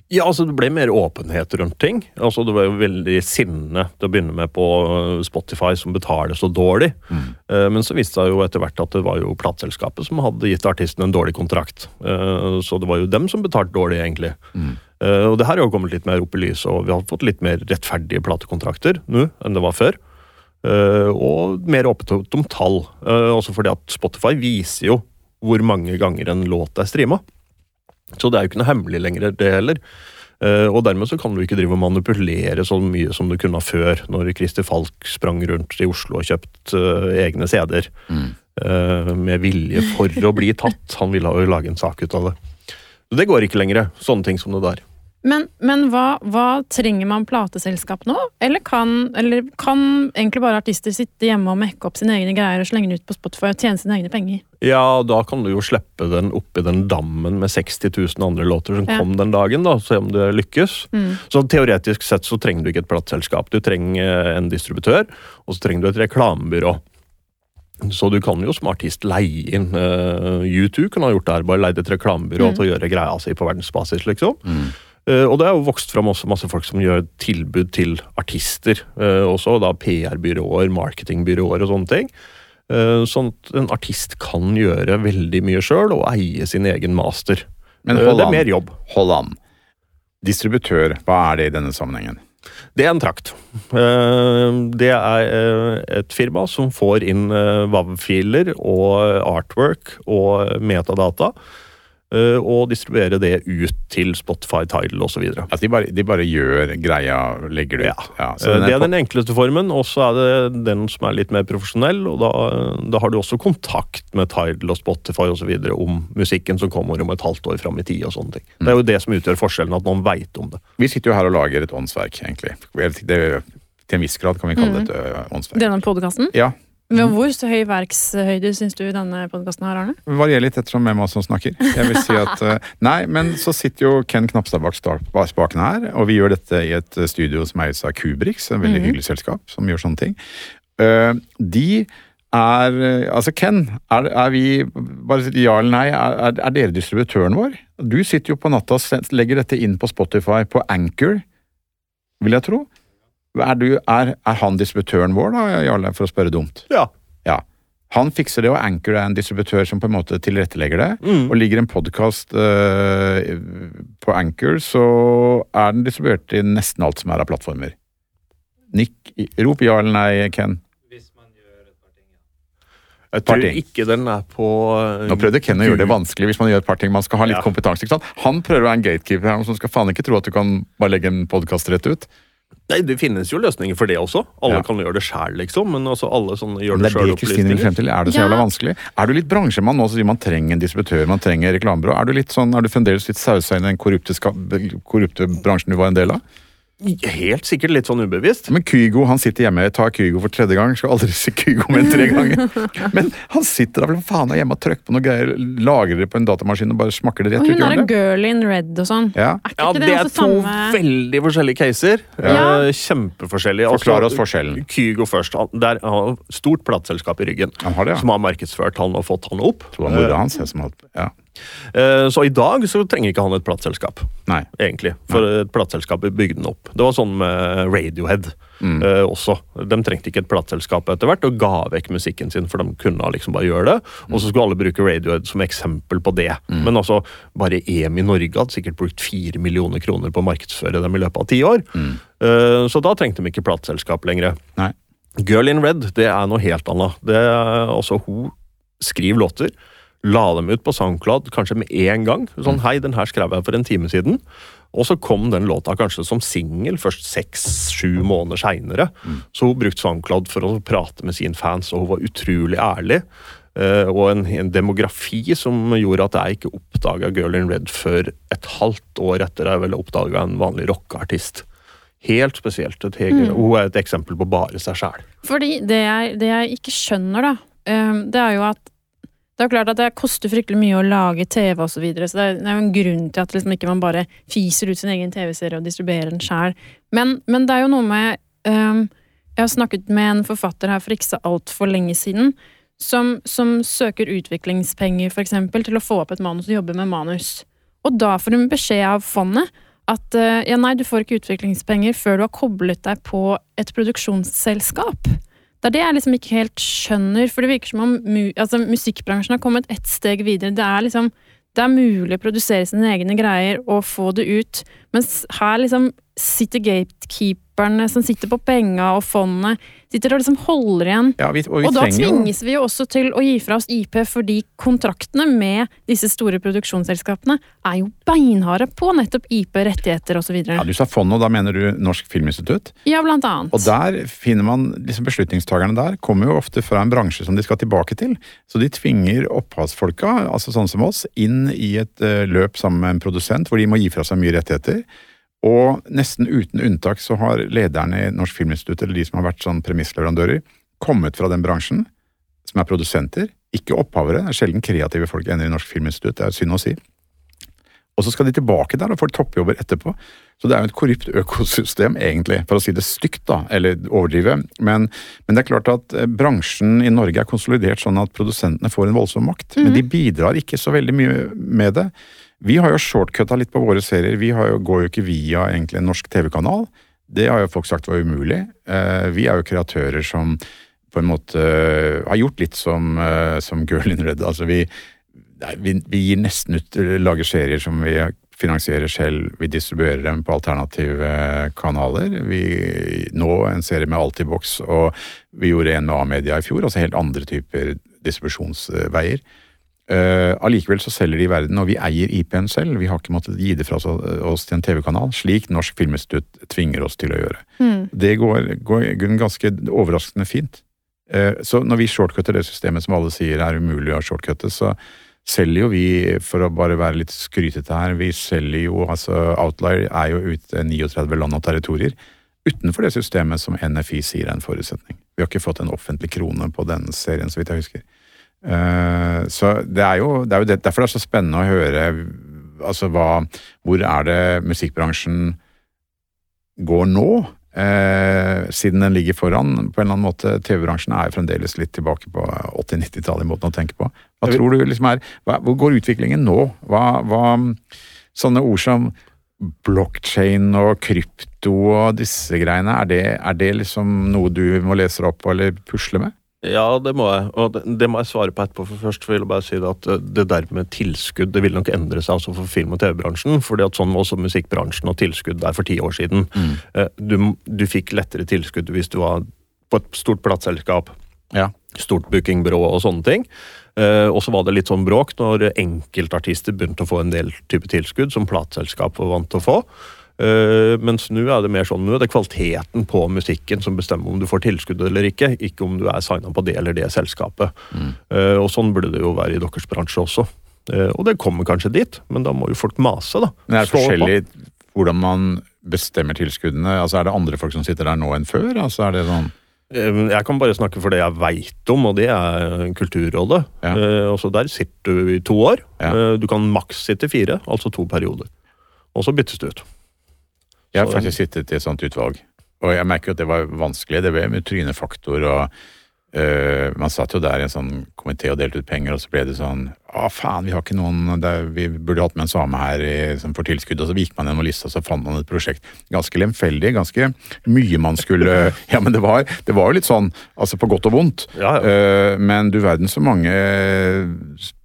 Ja, altså det ble mer åpenhet rundt ting. Altså Det var jo veldig sinne til å begynne med på eh, Spotify som betaler så dårlig. Eh, Men så viste det jo etter hvert at det var jo plateselskapet som hadde gitt artisten en dårlig kontrakt. Eh, Så det var jo dem som betalte dårlig, egentlig. Mm. Eh, Og det her har jo kommet litt mer opp i lyset, og vi har fått litt mer rettferdige platekontrakter nå enn det var før. Eh, Og mer åpent om tall. Eh, Også fordi at Spotify viser jo hvor mange ganger en låt er streama. Så det er jo ikke noe hemmelig lenger, det heller. Uh, og dermed så kan du ikke drive og manipulere så mye som du kunne før, når Christer Falk sprang rundt i Oslo og kjøpt uh, egne CD-er. Mm. Uh, med vilje for å bli tatt. Han ville jo lage en sak ut av det. Så det går ikke lenger, sånne ting som det der. Men, men hva, hva trenger man plateselskap nå? Eller kan, eller kan egentlig bare artister sitte hjemme og mekke opp sine egne greier og slenge det ut på Spotify og tjene sine egne penger? Ja, da kan du jo slippe den oppi den dammen med 60 000 andre låter som Ja. kom den dagen, da, se om det lykkes. Mm. Så teoretisk sett så trenger du ikke et plateselskap. Du trenger eh, en distributør, og så trenger du et reklamebyrå. Så du kan jo som artist leie inn uh, U2 kunne ha gjort det her, bare leid et reklamebyrå Mm. til å gjøre greia si på verdensbasis, liksom. Mm. Eh, og det er jo vokst fram også masse folk som gjør tilbud til artister. eh, også da PR-byråer, marketingbyråer og sånne ting. Eh, sånn at en artist kan gjøre veldig mye sjøl og eie sin egen master. Men hold an. det er mer jobb. Hold an. Distributør, hva er det i denne sammenhengen? Det er en trakt. Det er et firma som får inn WAV-filer og artwork og metadata, og distribuere det ut til Spotify, Tidal osv. Altså, de, bare, de bare gjør greia, legger det ut. Ja. så Eh, Det er den enkleste formen, og så er det den som er litt mer profesjonell. og Da, da har du også kontakt med Tidal og Spotify og så videre om musikken som kommer om et halvt år fram i tid. og sånne ting. Det er jo det som utgjør forskjellen, at noen veit om det. Vi sitter jo her og lager et åndsverk, egentlig. Det, til en viss grad kan vi kalle Mm. det et ø, åndsverk. Denne podkasten? Ja. Men hvor så høy verkshøyde syns du denne podkasten har, Arne? Varierer litt ettersom hvem av oss som snakker. Jeg vil si at Nei, men så sitter jo Ken Knapstad bak spakene her, og vi gjør dette i et studio som eies av Kubrix, en veldig Mhm. hyggelig selskap som gjør sånne ting. Eh, de er Altså, Ken, er, er vi Bare ja eller nei. Er, er dere distributøren vår? Du sitter jo på natta og legger dette inn på Spotify, på Anchor, vil jeg tro. Er, du, er, er han distributøren vår, da, Jarle, for å spørre dumt? Ja. Ja. Han fikser det, og Anchor er en distributør som på en måte tilrettelegger det. Mm. Og ligger en podkast på Anchor, så er den distribuert til nesten alt som er av plattformer. Nikk, rop ja eller nei, Ken. Jeg Par tror ting. ikke den er på uh, Nå prøvde Ken å gjøre det vanskelig hvis man gjør et par ting. Man skal ha litt Ja. kompetanse. ikke sant? Han prøver å være en gatekeeper her, som skal faen ikke tro at du kan bare legge en podkast rett ut. Nei, Det finnes jo løsninger for det også. Alle Ja. kan gjøre det sjæl, liksom. Men altså alle sånne gjør det det er det Kristine vil frem til. Er det så Ja. jævla vanskelig? Er du litt bransjemann nå, så sier man trenger en distributør, man trenger reklamebyrå? Er du litt sånn, er du fremdeles litt sausa inn i den korrupte, korrupte bransjen du var en del av? Helt sikkert litt sånn ubevisst. Men Kygo han sitter hjemme, jeg tar Kygo for tredje gang. Skal aldri se Kygo mer tre ganger. Men han sitter da vel faen hjemme og trykker på noe greier, lagrer det på en datamaskin og bare smakker det rett Og ut. hun er en girl in red og sånn. Ja. Er ikke Ja, det, det er to samme veldig forskjellige caser. Ja. Eh, Kjempeforskjellige. Forklar Altså, oss forskjellen. Kygo først. Han, der, han har stort plateselskap i ryggen. Han har det, ja. Som har markedsført han og fått han opp. Det var mora hans ser som holdt ja. Eh, Så i dag så trenger ikke han et plateselskap, egentlig. For et plateselskap bygde den opp. Det var sånn med Radiohead Mm. eh, også. De trengte ikke et plateselskap etter hvert, og ga vekk musikken sin, for de kunne liksom bare gjøre det. Og så skulle alle bruke Radiohead som eksempel på det. Mm. Men altså, bare EM i Norge hadde sikkert brukt fire millioner kroner på å markedsføre dem i løpet av ti år. Mm. Eh, Så da trengte de ikke plateselskap lenger. Nei. Girl in Red, det er noe helt annet. Det er, altså, hun skriver låter, la dem ut på SoundCloud kanskje med en gang. Sånn, hei, den her skrev jeg for en time siden. Og så kom den låta kanskje som singel først seks-sju måneder seinere. Så hun brukte SoundCloud for å prate med sine fans, og hun var utrolig ærlig. Uh, og en, en demografi som gjorde at jeg ikke oppdaga Girl in Red før et halvt år etter jeg vel oppdaga en vanlig rockeartist. Helt spesielt. Et hege, Hun er et eksempel på bare seg sjæl. Fordi det jeg, det jeg ikke skjønner, da, um, det er jo at det er jo klart at det koster fryktelig mye å lage TV og så videre, så det det er jo en grunn til at liksom ikke man bare fiser ut sin egen TV-serie og distribuerer den sjæl. Men, men det er jo noe med um, Jeg har snakket med en forfatter her for ikke så altfor lenge siden, som, som søker utviklingspenger, for eksempel, til å få opp et manus og jobbe med manus. Og da får hun beskjed av fondet at eh, ja, nei, du får ikke utviklingspenger før du har koblet deg på et produksjonsselskap. Det er det jeg liksom ikke helt skjønner, for det virker som om mu altså, musikkbransjen har kommet ett steg videre. Det er liksom det er mulig å produsere sine egne greier og få det ut, mens her liksom sitter developerne som sitter på penga og fondet, sitter og liksom holder igjen. Ja, vi, og vi Og da tvinges vi jo også til å gi fra oss IP, fordi kontraktene med disse store produksjonsselskapene er jo beinharde på nettopp IP, rettigheter osv. ja, Ja, Du sa fond, og da mener du Norsk Filminstitutt? ja, blant annet. Og der finner man, liksom Beslutningstakerne der kommer jo ofte fra en bransje som de skal tilbake til. Så de tvinger opphavsfolka, altså sånn som oss, inn i et eh, løp sammen med en produsent, hvor de må gi fra seg mye rettigheter. Og nesten uten unntak så har lederne i Norsk Filminstitutt, eller de som har vært sånn premissleverandører, kommet fra den bransjen, som er produsenter, ikke opphavere. Det er sjelden kreative folk ender i Norsk Filminstitutt, det er synd å si. Og så skal de tilbake der og får toppjobber etterpå. Så det er jo et korrupt økosystem, egentlig, for å si det stygt, da, eller overdrive. Men, men det er klart at eh, bransjen i Norge er konsolidert sånn at produsentene får en voldsom makt. Men de bidrar ikke så veldig mye med det. Vi har jo shortcutta litt på våre serier. Vi jo, går jo ikke via egentlig en norsk TV-kanal. Det har jo folk sagt var umulig. Eh, vi er jo kreatører som på en måte eh, har gjort litt som, eh, som Girl in Red. Altså vi, vi, vi gir nesten ut lager serier som vi finansierer selv. Vi distribuerer dem på alternative kanaler. Vi, nå en serie med Altibox, og vi gjorde en med A-media i fjor. Altså helt andre typer distribusjonsveier. Eh, Allikevel så selger de i verden, og vi eier IP-en selv. Vi har ikke måttet gi det fra oss, oss til en TV-kanal, slik Norsk Filminstitutt tvinger oss til å gjøre. Mm. Det går, går ganske overraskende fint. Uh, Så når vi shortcutter det systemet som alle sier er umulig å shortcutte, så selger jo vi, for å bare være litt skrytete her, vi selger jo altså Outlier er jo ute 39 land og territorier utenfor det systemet som NFI sier er en forutsetning. Vi har ikke fått en offentlig krone på den serien, så vidt jeg husker. Eh, Så det er jo, det er jo det, derfor det er så spennende å høre altså hva Hvor er det musikkbransjen går nå? Eh, siden den ligger foran på en eller annen måte. TV-bransjen er fremdeles litt tilbake på 80-90-tallet i måten å tenke på. Hva tror du liksom er, hva, Hvor går utviklingen nå? Hva, hva Sånne ord som blockchain og krypto og disse greiene, er det, er det liksom noe du må lese opp på eller pusle med? Ja, det må jeg. Og det, det må jeg svare på etterpå. For først vil jeg bare si at eh, det der med tilskudd det vil nok endre seg altså for film- og TV-bransjen. fordi at sånn var også musikkbransjen og tilskudd der for ti år siden. Mm. Du, du fikk lettere tilskudd hvis du var på et stort plateselskap, Ja. stort bookingbyrå og sånne ting. Eh, og så var det litt sånn bråk når enkeltartister begynte å få en del type tilskudd som plateselskapet var vant til å få. Eh, mens nå er det mer sånn, nå er det kvaliteten på musikken som bestemmer om du får tilskudd eller ikke, ikke om du er signa på det eller det selskapet. Mm. og sånn burde det jo være i deres bransje også. Eh, og det kommer kanskje dit, men da må jo folk mase, da. Men er det på. forskjellig hvordan man bestemmer tilskuddene? Altså Er det andre folk som sitter der nå enn før? Altså er det sånn Eh, Jeg kan bare snakke for det jeg veit om, og det er Kulturrådet. Ja. Eh, altså Der sitter du i to år. Ja. Eh, Du kan maks sitte fire, altså to perioder. Og så byttes det ut. Jeg har faktisk sittet i et sånt utvalg, og jeg merker jo at det var vanskelig. Det ble med trynefaktor og øh, Man satt jo der i en sånn komité og delte ut penger, og så ble det sånn Å, faen, vi har ikke noen det er, Vi burde hatt med en same her i, som får tilskudd. Og så gikk man gjennom lista, og så fant man et prosjekt. Ganske lemfeldig, ganske mye man skulle Ja, men det var, det var jo litt sånn, altså på godt og vondt. Ja, ja. Uh, men du verden så mange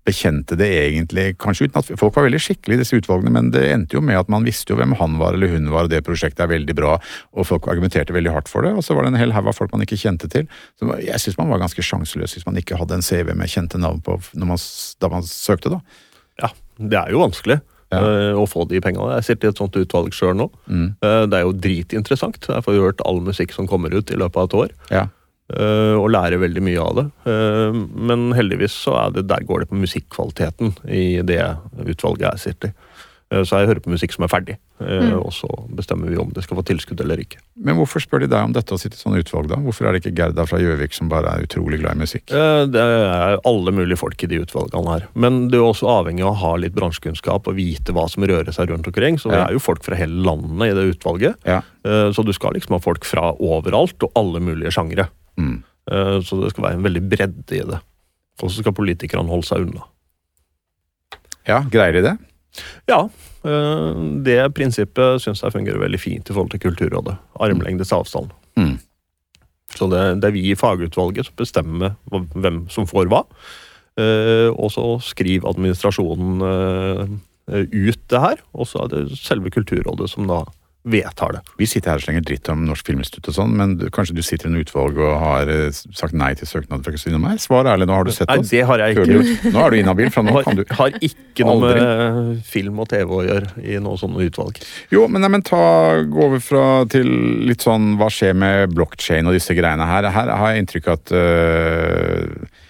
bekjente det egentlig, kanskje uten at folk var veldig skikkelige i disse utvalgene, men det endte jo med at man visste jo hvem han var eller hun var, og det prosjektet er veldig bra, og folk argumenterte veldig hardt for det, og så var det en hel haug av folk man ikke kjente til. Så jeg syns man var ganske sjanseløs hvis man ikke hadde en CV med kjente navn på man, da man søkte, da. Ja, det er jo vanskelig Ja. eh, å få de pengene. Jeg sitter i et sånt utvalg sjøl nå. Mm. Eh, det er jo dritinteressant. Jeg får jo hørt all musikk som kommer ut i løpet av et år. Ja. Eh, og lærer veldig mye av det. Eh, men heldigvis så er det, der går det på musikkvaliteten i det utvalget jeg sitter i. Eh, så jeg hører på musikk som er ferdig, eh, Mm. og så bestemmer vi om det skal få tilskudd eller ikke. Men hvorfor spør de deg om dette å sitte i sånn utvalg, da? Hvorfor er det ikke Gerda fra Gjøvik som bare er utrolig glad i musikk? Eh, Det er alle mulige folk i de utvalgene her. Men det er også avhengig av å ha litt bransjekunnskap og vite hva som rører seg rundt omkring. Så det er jo folk fra hele landet i det utvalget. Ja. Eh, Så du skal liksom ha folk fra overalt og alle mulige sjangre. Mm. Eh, Så det skal være en veldig bredde i det. Og så skal politikerne holde seg unna. ja, greier de det? Ja, eh, det prinsippet syns jeg fungerer veldig fint i forhold til Kulturrådet. Armlengdes avstand. Mm. Så det, det er vi i fagutvalget som bestemmer hvem som får hva. Eh, og så skriver administrasjonen ut det her, og så er det selve Kulturrådet som da vedtar det. Vi sitter her og slenger dritt om Norsk Filminstitutt og sånn, men du, kanskje du sitter i en utvalg og har eh, sagt nei til søknad fra Kristine og meg? Svar ærlig, nå har du sett Nei, det har jeg ikke gjort. Nå er du inhabil, fra nå Har, kan du har ikke noe Aldri. med film og TV å gjøre i noe sånne utvalg. Jo, men, nei, men ta, gå over fra til litt sånn Hva skjer med blockchain og disse greiene her? Her har jeg inntrykk av at øh,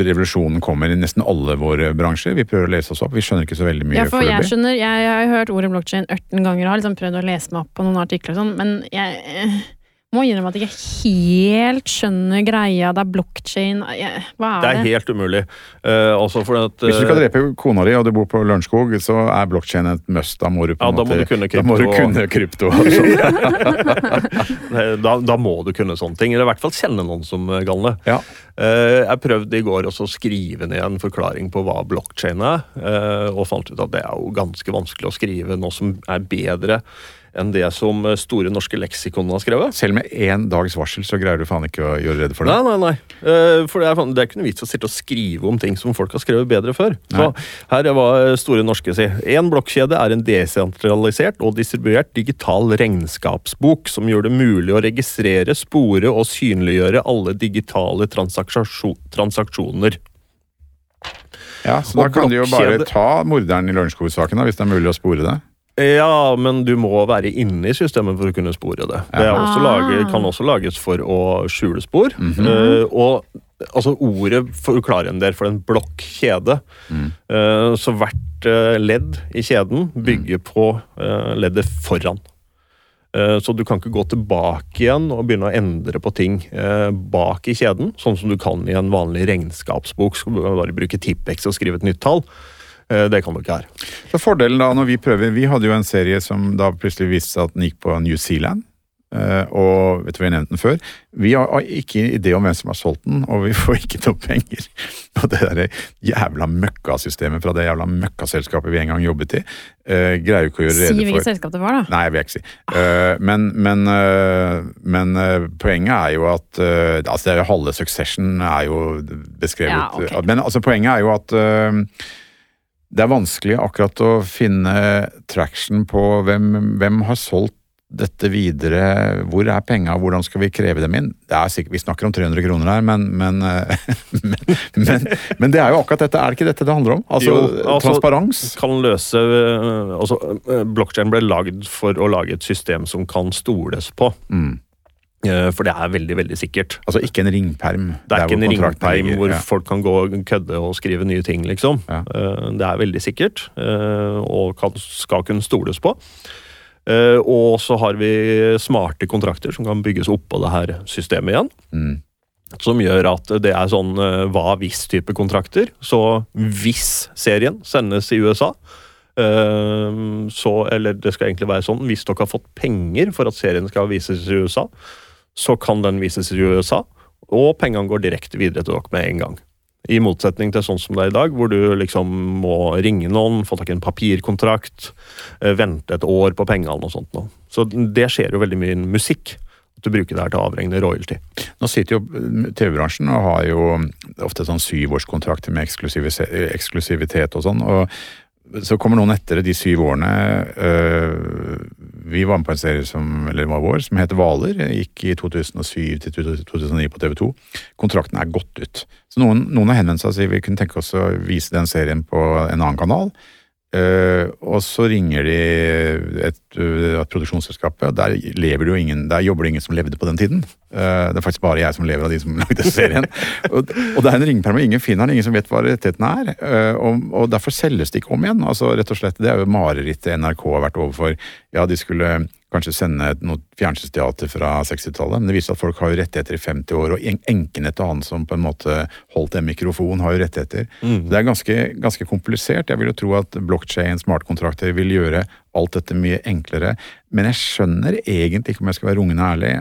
revolusjonen kommer i nesten alle våre bransjer. Vi prøver å lese oss opp. Vi skjønner ikke så veldig mye Ja, for jeg skjønner, jeg, jeg har hørt ordet blockchain 18 ganger og har liksom prøvd å lese meg opp på noen artikler og sånn, men jeg må innrømme at jeg ikke helt skjønner greia. Det er blockchain Hva er Det Det er helt umulig. Uh, for at, Hvis du skal eh, drepe kona di og du bor på Lørenskog, så er blockchain et must. Da må du på Ja, da må du kunne da må du krypto kunne krypto. da, da må du kunne sånne ting. Eller i hvert fall kjenne noen som eh, galne. Ja. Uh, Jeg prøvde i går også å skrive ned en forklaring på hva blockchain er, og fant ut at det er jo ganske vanskelig å skrive noe som er bedre enn det som eh, Store norske leksikon har skrevet. Selv med én dags varsel så greier du faen ikke å gjøre rede for det. Nei, nei, nei. Eh, For det er, det er ikke noe vits å sitte og skrive om ting som folk har skrevet bedre før. Så her er hva Store norske si. En blokkjede er en desentralisert og distribuert digital regnskapsbok som gjør det mulig å registrere, spore og synliggjøre alle digitale transaksjon, transaksjoner. Ja, så da kan du jo bare ta morderen i Lørenskog-saken, hvis det er mulig å spore det. Ja, men du må være inne i systemet for å kunne spore det. Det er også Ah. lage, kan også lages for å skjule spor. Mm -hmm. uh, og altså, ordet forklarer en del for en blokkjede. Mm. Uh, så hvert uh, ledd i kjeden bygger på eh, leddet foran. Så du kan ikke gå tilbake igjen og begynne å endre på ting bak i kjeden, sånn som du kan i en vanlig regnskapsbok. Skal du bare bruke Tippex og skrive et nytt tall. Eh, Det kan du ikke her. Så fordelen da, når vi prøver Vi hadde jo en serie som da plutselig viste seg at den gikk på New Zealand. eh, og vet du, vi har nevnt den før. Vi har ikke idé om hvem som har solgt den, og vi får ikke noe penger. Og det der jævla møkkasystemet fra det jævla møkkaselskapet vi en gang jobbet i, uh, greier jo ikke å gjøre Si rede hvilket for selskap det var, da. Nei, jeg vil ikke si. Uh, men men, uh, men poenget er jo at altså det er jo Halve Succession er jo beskrevet Ja, ok. Men altså poenget er jo at det er vanskelig akkurat å finne traction på hvem, hvem har solgt dette videre, hvor er penga, hvordan skal vi kreve dem inn? Det er sikkert, Vi snakker om 300 kroner her, men, men, eh, men, men, men det er jo akkurat dette, er det ikke dette det handler om? Altså, Jo, altså- transparens? kan løse øh, altså, Blokkjeden Blockchain ble lagd for å lage et system som kan stoles på. Mm. Øh, For det er veldig, veldig sikkert. Altså ikke en ringperm. Det er ikke en ringperm hvor ja. folk kan gå og kødde og skrive nye ting, liksom. Ja. Øh, Det er veldig sikkert, øh, og kan, skal kunne stoles på. Og så har vi smarte kontrakter som kan bygges oppå det her systemet igjen. Mm. Som gjør at det er sånn eh, hva hvis-type kontrakter. Så hvis serien sendes i USA, eh, så Eller det skal egentlig være sånn, hvis dere har fått penger for at serien skal vises i USA, så kan den vises i USA, og pengene går direkte videre til dere med en gang. I motsetning til sånn som det er i dag, hvor du liksom må ringe noen, få tak i en papirkontrakt, eh, vente et år på pengene og sånt noe. Så det skjer jo veldig mye innen musikk. At du bruker det her til å avregne royalty. Nå sitter jo mm, TV-bransjen og har jo ofte sånn syvårskontrakter med eksklusivitet og sånn. og så kommer noen etter de syv årene. øh, vi var med på en serie som eller var vår, som heter Hvaler. Gikk i 2007 til 2009 på TV 2. Kontrakten er gått ut. Så noen, noen har henvendt seg og sier vi kunne tenke oss å vise den serien på en annen kanal. Eh, og så ringer de et, uh, et produksjonsselskapet, der, lever jo ingen, der jobber det ingen som levde på den tiden. Uh, det er faktisk bare jeg som lever av de som lagde serien. og, og det er en ringeperm, og ingen finner den, ingen som vet hva realitetene er. Uh, og, og derfor selges det ikke om igjen. altså rett og slett, Det er jo marerittet NRK har vært overfor. Ja, de skulle kanskje sende noe fjernsynsteater fra 60-tallet, men det viser at folk har jo rettigheter i 50 år, og en- enkene til han som på en måte holdt en mikrofon, har jo rettigheter. Mm. Det er ganske, ganske komplisert. Jeg vil jo tro at blockchain, smartkontrakter, vil gjøre alt dette mye enklere. Men jeg skjønner egentlig ikke, om jeg skal være rungende ærlig,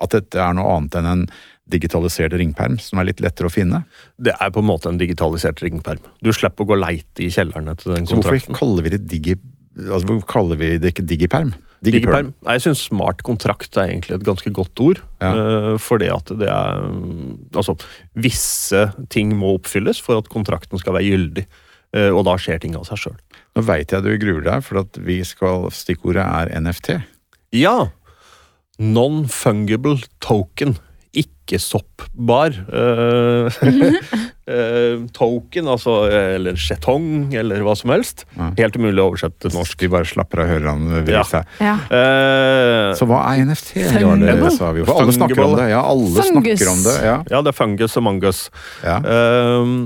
at dette er noe annet enn en digitalisert ringperm, som er litt lettere å finne. Det er på en måte en digitalisert ringperm. Du slipper å gå leite i kjellerne til den Så hvorfor kontrakten. kaller vi det digi... Altså, hvorfor kaller vi det ikke digiperm? Digiperm. Nei, Jeg syns smart kontrakt er egentlig et ganske godt ord. Ja. eh, fordi at det er mm, Altså, visse ting må oppfylles for at kontrakten skal være gyldig. Uh, og da skjer ting av seg sjøl. Nå veit jeg du gruer deg, for at vi skal, stikkordet er NFT. Ja! Non-fungible token. Ikke soppbar. Eh, eh, token, altså Eller skjetong, eller hva som helst. Ja. Helt umulig å oversette til norsk. De bare slapper av vrir Ja. Ja. Uh, Så hva er NFT? Fungible? sa vi jo. For alle snakker om det. Ja, alle Fungus. snakker om det. Ja. ja, det er fungus og mangus. Ja. Ehm,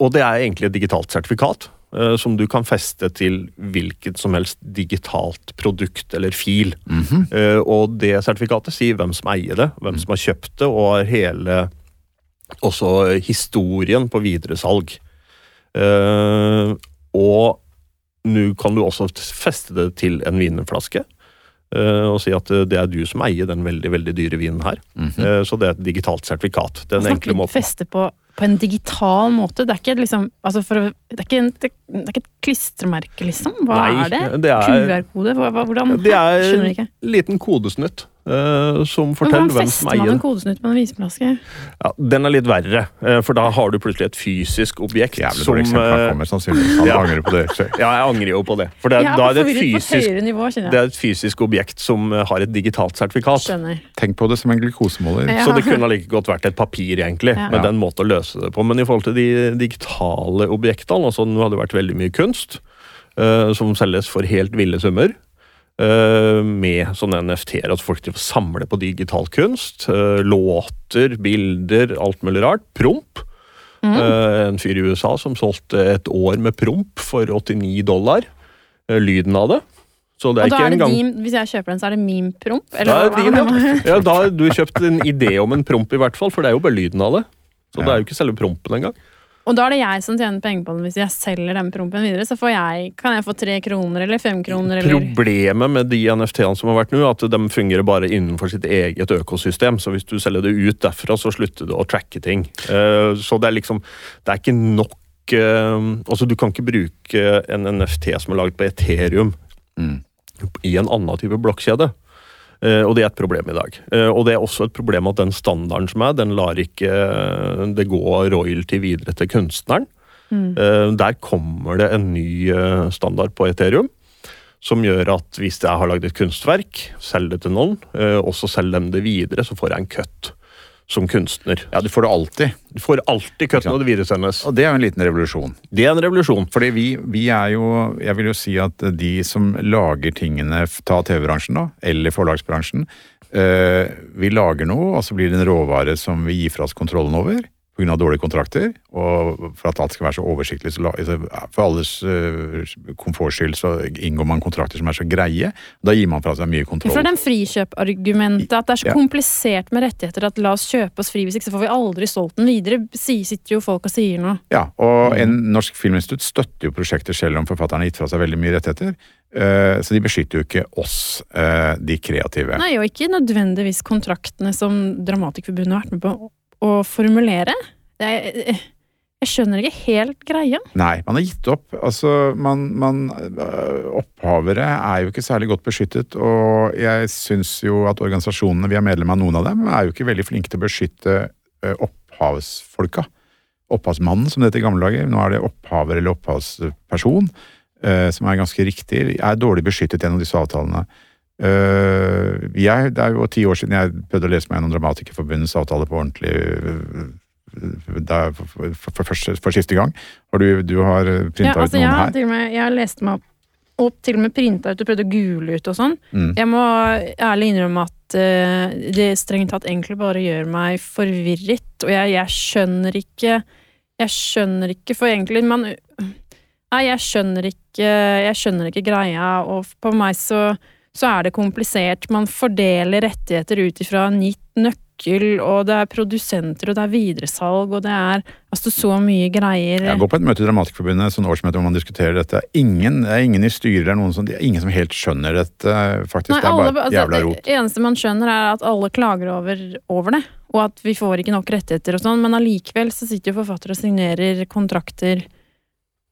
og det er egentlig et digitalt sertifikat som du kan feste til hvilket som helst digitalt produkt eller fil. Mhm. Eh, og det sertifikatet sier hvem som eier det, hvem som har kjøpt det, og har hele også historien på videresalg. Uh, og nå kan du også feste det til en vinflaske. eh, og si at det er du som eier den veldig veldig dyre vinen her. Mm -hmm. så det er et digitalt sertifikat. Den enkle måten. feste på, på en digital måte. Det er ikke liksom altså for, det, er ikke det, det er ikke et klistremerke, liksom. Hva Nei, er det? det QR-kode? Hvordan? Det er en liten kodesnutt eh, som forteller hvem som fester man en kodesnutt med en viseflaske? Ja, den er litt verre, eh, for da har du plutselig et fysisk objekt Jævlig som dårlig eksempel. Han eh, kommer sannsynligvis. Han ja. angrer på det. selv. Ja, jeg angrer jo på det. For det, ja, da er det, et fysisk, nivå, det er et fysisk objekt som har et digitalt sertifikat. Skjønner. Tenk på det som en glukosemåler. Ja. Så det kunne like godt vært et papir, egentlig, Ja. med den måten å løse det på. Men i forhold til de digitale objektene, altså nå hadde det vært veldig mye kunst uh, som selges for helt ville summer. Eh, med sånne NFT-er, at folk samler på digital kunst. eh, låter, bilder, alt mulig rart. Promp. Mm. Eh, en fyr i USA som solgte et år med promp for 89 dollar. Lyden av det. Så det er Og da ikke er det engang din, hvis jeg kjøper den, så er det min promp? Da er din, ja. Ja, da har du kjøpt en idé om en promp, i hvert fall, for det er jo bare lyden av det. Så det er jo ikke selve prompen engang. Og da er det jeg som tjener penger på den. Hvis jeg selger den prompen videre, så får jeg, kan jeg få tre kroner eller fem kroner eller Problemet med de NFT-ene som har vært nå, er at de fungerer bare innenfor sitt eget økosystem. Så hvis du selger det ut derfra, så slutter du å tracke ting. Eh, Så det er liksom Det er ikke nok eh, Altså, du kan ikke bruke en NFT som er laget på Ethereum Mm. i en annen type blokkjede. Eh, og det er et problem i dag. Eh, og det er også et problem at den standarden som er, den lar ikke eh, det gå royalty videre til kunstneren. Mm. Der kommer det en ny standard på Ethereum. Som gjør at hvis jeg har lagd et kunstverk, selger det til noen, og så selger dem det videre, så får jeg en cut som kunstner. Ja, du får det alltid. Du får alltid cutten og det videresendes. Og det er jo en liten revolusjon. Det er en revolusjon. Fordi vi, vi er jo Jeg vil jo si at de som lager tingene, ta TV-bransjen da, eller forlagsbransjen øh, Vi lager noe, og så blir det en råvare som vi gir fra oss kontrollen over pga. dårlige kontrakter, og for at alt skal være så oversiktlig. Så for alles uh, komforts skyld så inngår man kontrakter som er så greie. Da gir man fra seg mye kontroll. For det er den frikjøpargumentet, at det er så Ja. komplisert med rettigheter at la oss kjøpe oss fri, hvis ikke så får vi aldri solgt den videre, sitter jo folk og sier noe. Ja, og en norsk filminstitutt støtter jo prosjekter selv om forfatterne har gitt fra seg veldig mye rettigheter. Eh, Så de beskytter jo ikke oss, eh, de kreative. Nei, og ikke nødvendigvis kontraktene som Dramatikerforbundet har vært med på å- formulere. Er, jeg skjønner ikke helt greia. Nei, man har gitt opp. Altså, man, man øh, Opphavere er jo ikke særlig godt beskyttet, og jeg syns jo at organisasjonene, vi er medlem av noen av dem, er jo ikke veldig flinke til å beskytte øh, opphavsfolka. Opphavsmannen, som det het i gamle dager. Nå er det opphaver eller opphavsperson, øh, som er ganske riktig. Er dårlig beskyttet gjennom disse avtalene. Øh, jeg, det er jo ti år siden jeg prøvde å lese meg gjennom Dramatikerforbundets avtale på ordentlig øh, der, for, for, for, for siste gang. Har du, du har printa Ja, altså, ut jeg, noen har her? til og med, jeg har lest meg opp og til og med printa ut og prøvd å gule ut og sånn. Mm. Jeg må ærlig innrømme at uh, det strengt tatt egentlig bare gjør meg forvirret, og jeg, jeg skjønner ikke Jeg skjønner ikke, for egentlig man Nei, jeg skjønner ikke Jeg skjønner ikke greia, og på meg så, så er det komplisert. Man fordeler rettigheter ut ifra en gitt nøkkel, og det er produsenter, og det er videresalg, og det er altså så mye greier. Jeg går på et møte i Dramatikerforbundet, sånn årsmøte hvor man diskuterer dette. Ingen, det er ingen i styret eller noen som, det er ingen som helt skjønner dette, faktisk. Nei, det er bare alle- et jævla altså, rot. Det eneste man skjønner, er at alle klager over, over det, og at vi får ikke nok rettigheter og sånn, men allikevel så sitter jo forfattere og signerer kontrakter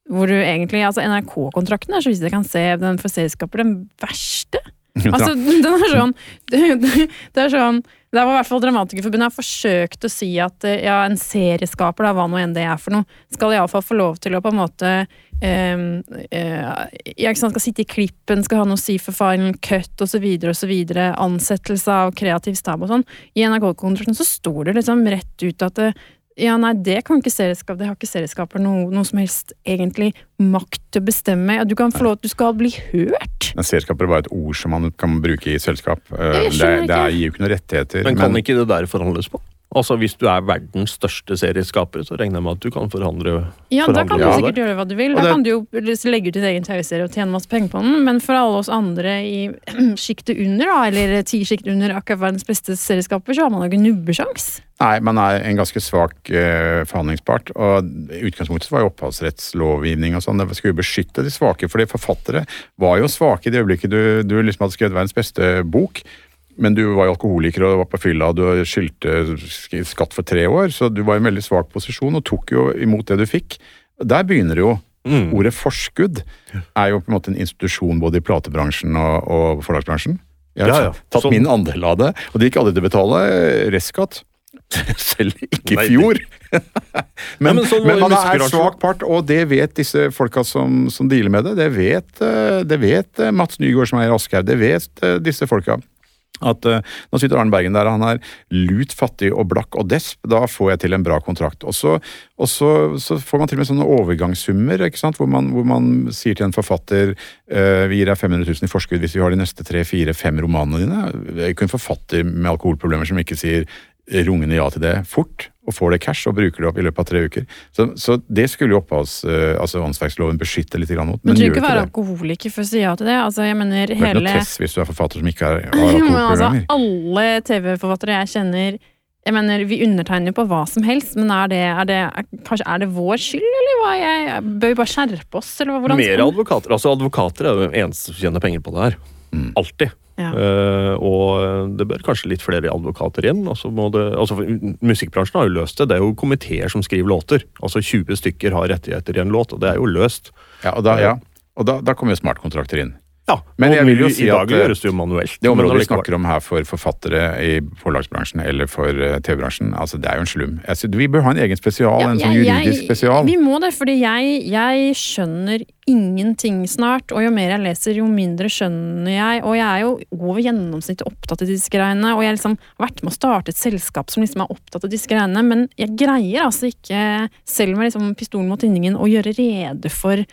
hvor du egentlig Altså, NRK-kontrakten er så vidt jeg kan se den for selskaper den verste. Altså, den er sånn Det, er sånn Det var i hvert fall Dramatikerforbundet har forsøkt å si at eh, ja, en serieskaper, da, hva nå enn det er for noe, skal iallfall få lov til å på en måte eh, eh, ja, ikke sant, Skal sitte i klippen, skal ha noe å si for final cut osv. osv. Ansettelse av kreativ stab og sånn. I NRK-kontrakten så står det liksom rett ut at det, ja, nei, det kan ikke serieskap, det har ikke serieskaper noe, noe som helst egentlig makt til å bestemme. Ja, du kan få lov, du skal bli hørt. Men serieskaper er bare et ord som man kan bruke i selskap. Eh, Det, det er- gir jo ikke noen rettigheter. Men kan ikke det der forhandles på? Altså Hvis du er verdens største serieskaper, så regner jeg med at du kan forhandle Ja, da kan du sikkert gjøre hva du vil. Da det- kan du jo legge ut din egen TV-serie og tjene masse penger på den, men for alle oss andre i sjiktet under, da, eller ti sjikt under akkurat verdens beste serieskaper, så har man jo ikke nubbesjans. Nei, man er en ganske svak uh, forhandlingspart. Og i utgangspunktet var jo opphavsrettslovgivning og sånn, det skulle jo beskytte de svake. fordi forfattere var jo svake i det øyeblikket du, du liksom hadde skrevet verdens beste bok. Men du var jo alkoholiker og var på fylla og du skyldte skatt for tre år, så du var i en veldig svak posisjon og tok jo imot det du fikk. Der begynner det jo. Mm. Ordet forskudd er jo på en måte en institusjon både i platebransjen og, og forlagsbransjen. Jeg har Ja, ja. tatt Sånn- min andel av det, og det gikk aldri til å betale restskatt. Selv ikke i fjor. men, men sånn men man er svak part, og det vet disse folka som, som dealer med det. Det vet, eh, det vet eh, Mats Nygaard som er i Aschehoug, det vet eh, disse folka. At uh, Nå sitter Arne Bergen der, han er lut, fattig og blakk og desp. Da får jeg til en bra kontrakt. Og så, og så, så får man til og med sånne overgangssummer? Hvor, man, hvor man sier til en forfatter uh, vi gir deg 500 000 i forskudd hvis vi har de neste tre, fire, fem romanene dine. Ikke en forfatter med alkoholproblemer som ikke sier rungende ja til det fort, og får det cash og bruker det opp i løpet av tre uker. Så, så det skulle jo opphavs, eh, altså åndsverksloven beskytte litt grann mot, Men men du trenger ikke være alkoholiker for å si ja til det. Altså, jeg mener hele... Det er ikke noe test hvis du er forfatter som ikke er, har alkoholprogrammer. altså, alle TV-forfattere jeg kjenner jeg mener, Vi undertegner på hva som helst, men er det, er det, kanskje er det vår skyld, eller hva? Jeg, bør vi bare skjerpe oss, eller hva- hvordan Mer advokater. Altså Advokater er jo eneste som tjener penger på det her. Mm. Alltid. Ja. Eh, og det bør kanskje litt flere advokater inn. Altså må det, altså Musikkbransjen har jo løst det. Det er jo komiteer som skriver låter. Altså 20 stykker har rettigheter i en låt, og det er jo løst. Ja, og da, ja. Og da, da kommer jo smartkontrakter inn. Ja, Men jeg vil jo si I dag at, eh, gjøres det jo manuelt. Det området vi snakker om her for forfattere i forlagsbransjen eller for eh, TV-bransjen, altså det er jo en slum. Jeg synes, vi bør ha en egen spesial, Ja, en sånn juridisk jeg- spesial. Vi må det, fordi jeg, jeg skjønner ingenting snart, og jo mer jeg leser, jo mindre skjønner jeg, og jeg er jo over gjennomsnittet opptatt av disse greiene, og jeg liksom har vært med å starte et selskap som liksom er opptatt av disse greiene, men jeg greier altså ikke, selv med liksom pistolen mot tinningen, å gjøre rede for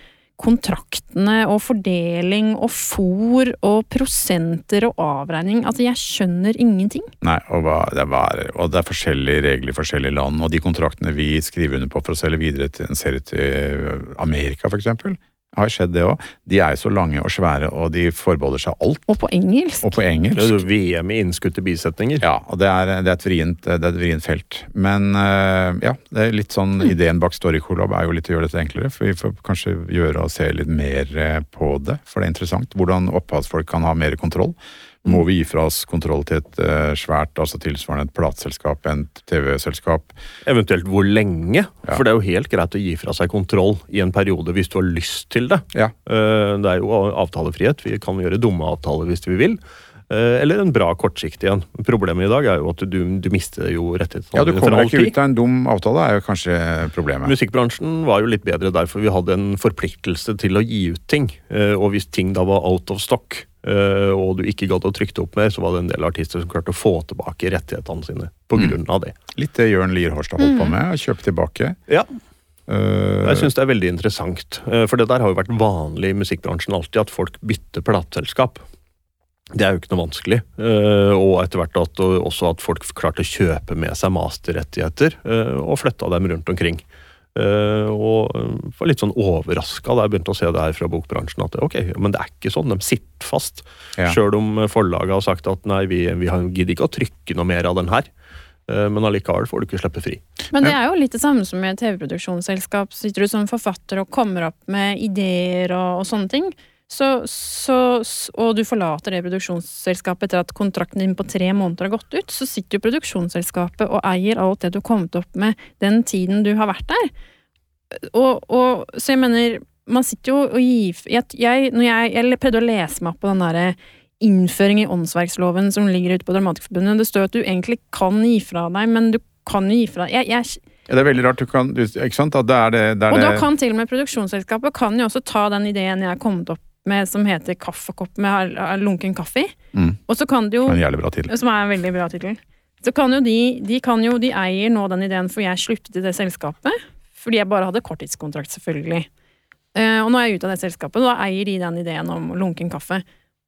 kontraktene og fordeling og fôr og prosenter og avregning. Altså, jeg skjønner ingenting. Nei, og, det var, og det er forskjellige regler i forskjellige land, og de kontraktene vi skriver under på for å selge videre til en serie til Amerika, eksempel, har skjedd det òg. De er jo så lange og svære, og de forbeholder seg alt. Og på engelsk. Og på Det er jo VM i innskutte bisetninger. Ja, og det er, det er, et, vrient, det er et vrient felt. Men eh, ja, det er litt sånn ideen bak Storycolab er jo litt å gjøre dette enklere. For vi får kanskje gjøre og se litt mer eh, på det, for det er interessant. Hvordan opphavsfolk kan ha mer kontroll. Må vi gi fra oss kontroll til et eh, svært, altså tilsvarende et plateselskap, en TV-selskap? Eventuelt hvor lenge. Ja. For det er jo helt greit å gi fra seg kontroll i en periode hvis du har lyst til det. Ja. Eh, Det er jo avtalefrihet. Vi kan gjøre dumme avtaler hvis vi vil. Eh, Eller en bra kortsiktig en. Problemet i dag er jo at du, du mister jo rettighetene Ja, du kommer deg ikke ut av en dum avtale, er jo kanskje problemet. Musikkbransjen var jo litt bedre derfor vi hadde en forpliktelse til å gi ut ting. Og hvis ting da var out of stock, og du ikke gadd å trykke det opp mer, så var det en del artister som klarte å få tilbake rettighetene sine på Mm. det. Litt det Jørn Lier Horstad holdt på med, å kjøpe tilbake. Ja, Uh, Jeg syns det er veldig interessant. eh, For det der har jo vært vanlig i musikkbransjen alltid, at folk bytter plateselskap. Det er jo ikke noe vanskelig. eh, Og etter hvert at, også at folk klarte å kjøpe med seg masterrettigheter eh, og flytta dem rundt omkring. Eh, Og eh, var litt sånn overraska da jeg begynte å se det her fra bokbransjen. At ok, men det er ikke sånn. De sitter fast. Ja. Sjøl om forlaget har sagt at nei, vi, vi gidder ikke å trykke noe mer av den her. Eh, Men allikevel får du ikke slippe fri. Men det er jo litt det samme som i et TV-produksjonsselskap. Sitter du som forfatter og kommer opp med ideer og, og sånne ting, så, så, og du forlater det produksjonsselskapet etter at kontrakten din på tre måneder har gått ut, så sitter jo produksjonsselskapet og eier alt det du har kommet opp med den tiden du har vært der. Og, og så jeg mener, man sitter jo og gir jeg, jeg, jeg, jeg prøvde å lese meg opp på den derre innføring i åndsverksloven som ligger ute på Dramatikerforbundet. Det står at du egentlig kan gi fra deg, men du kan jo gi fra deg jeg, Ja, det er veldig rart. Du kan, ikke sant? Det er det, det, er Og da kan til og med produksjonsselskapet kan jo også ta den ideen jeg har kommet opp med som heter Kaffekopp med lunken kaffe. Mm. Og så kan det jo. Som er en veldig bra tittel. Så kan jo de, de kan jo, de eier nå den ideen, for jeg sluttet i det selskapet. Fordi jeg bare hadde korttidskontrakt, selvfølgelig. Uh, og nå er jeg ute av det selskapet, og da eier de den ideen om lunken kaffe.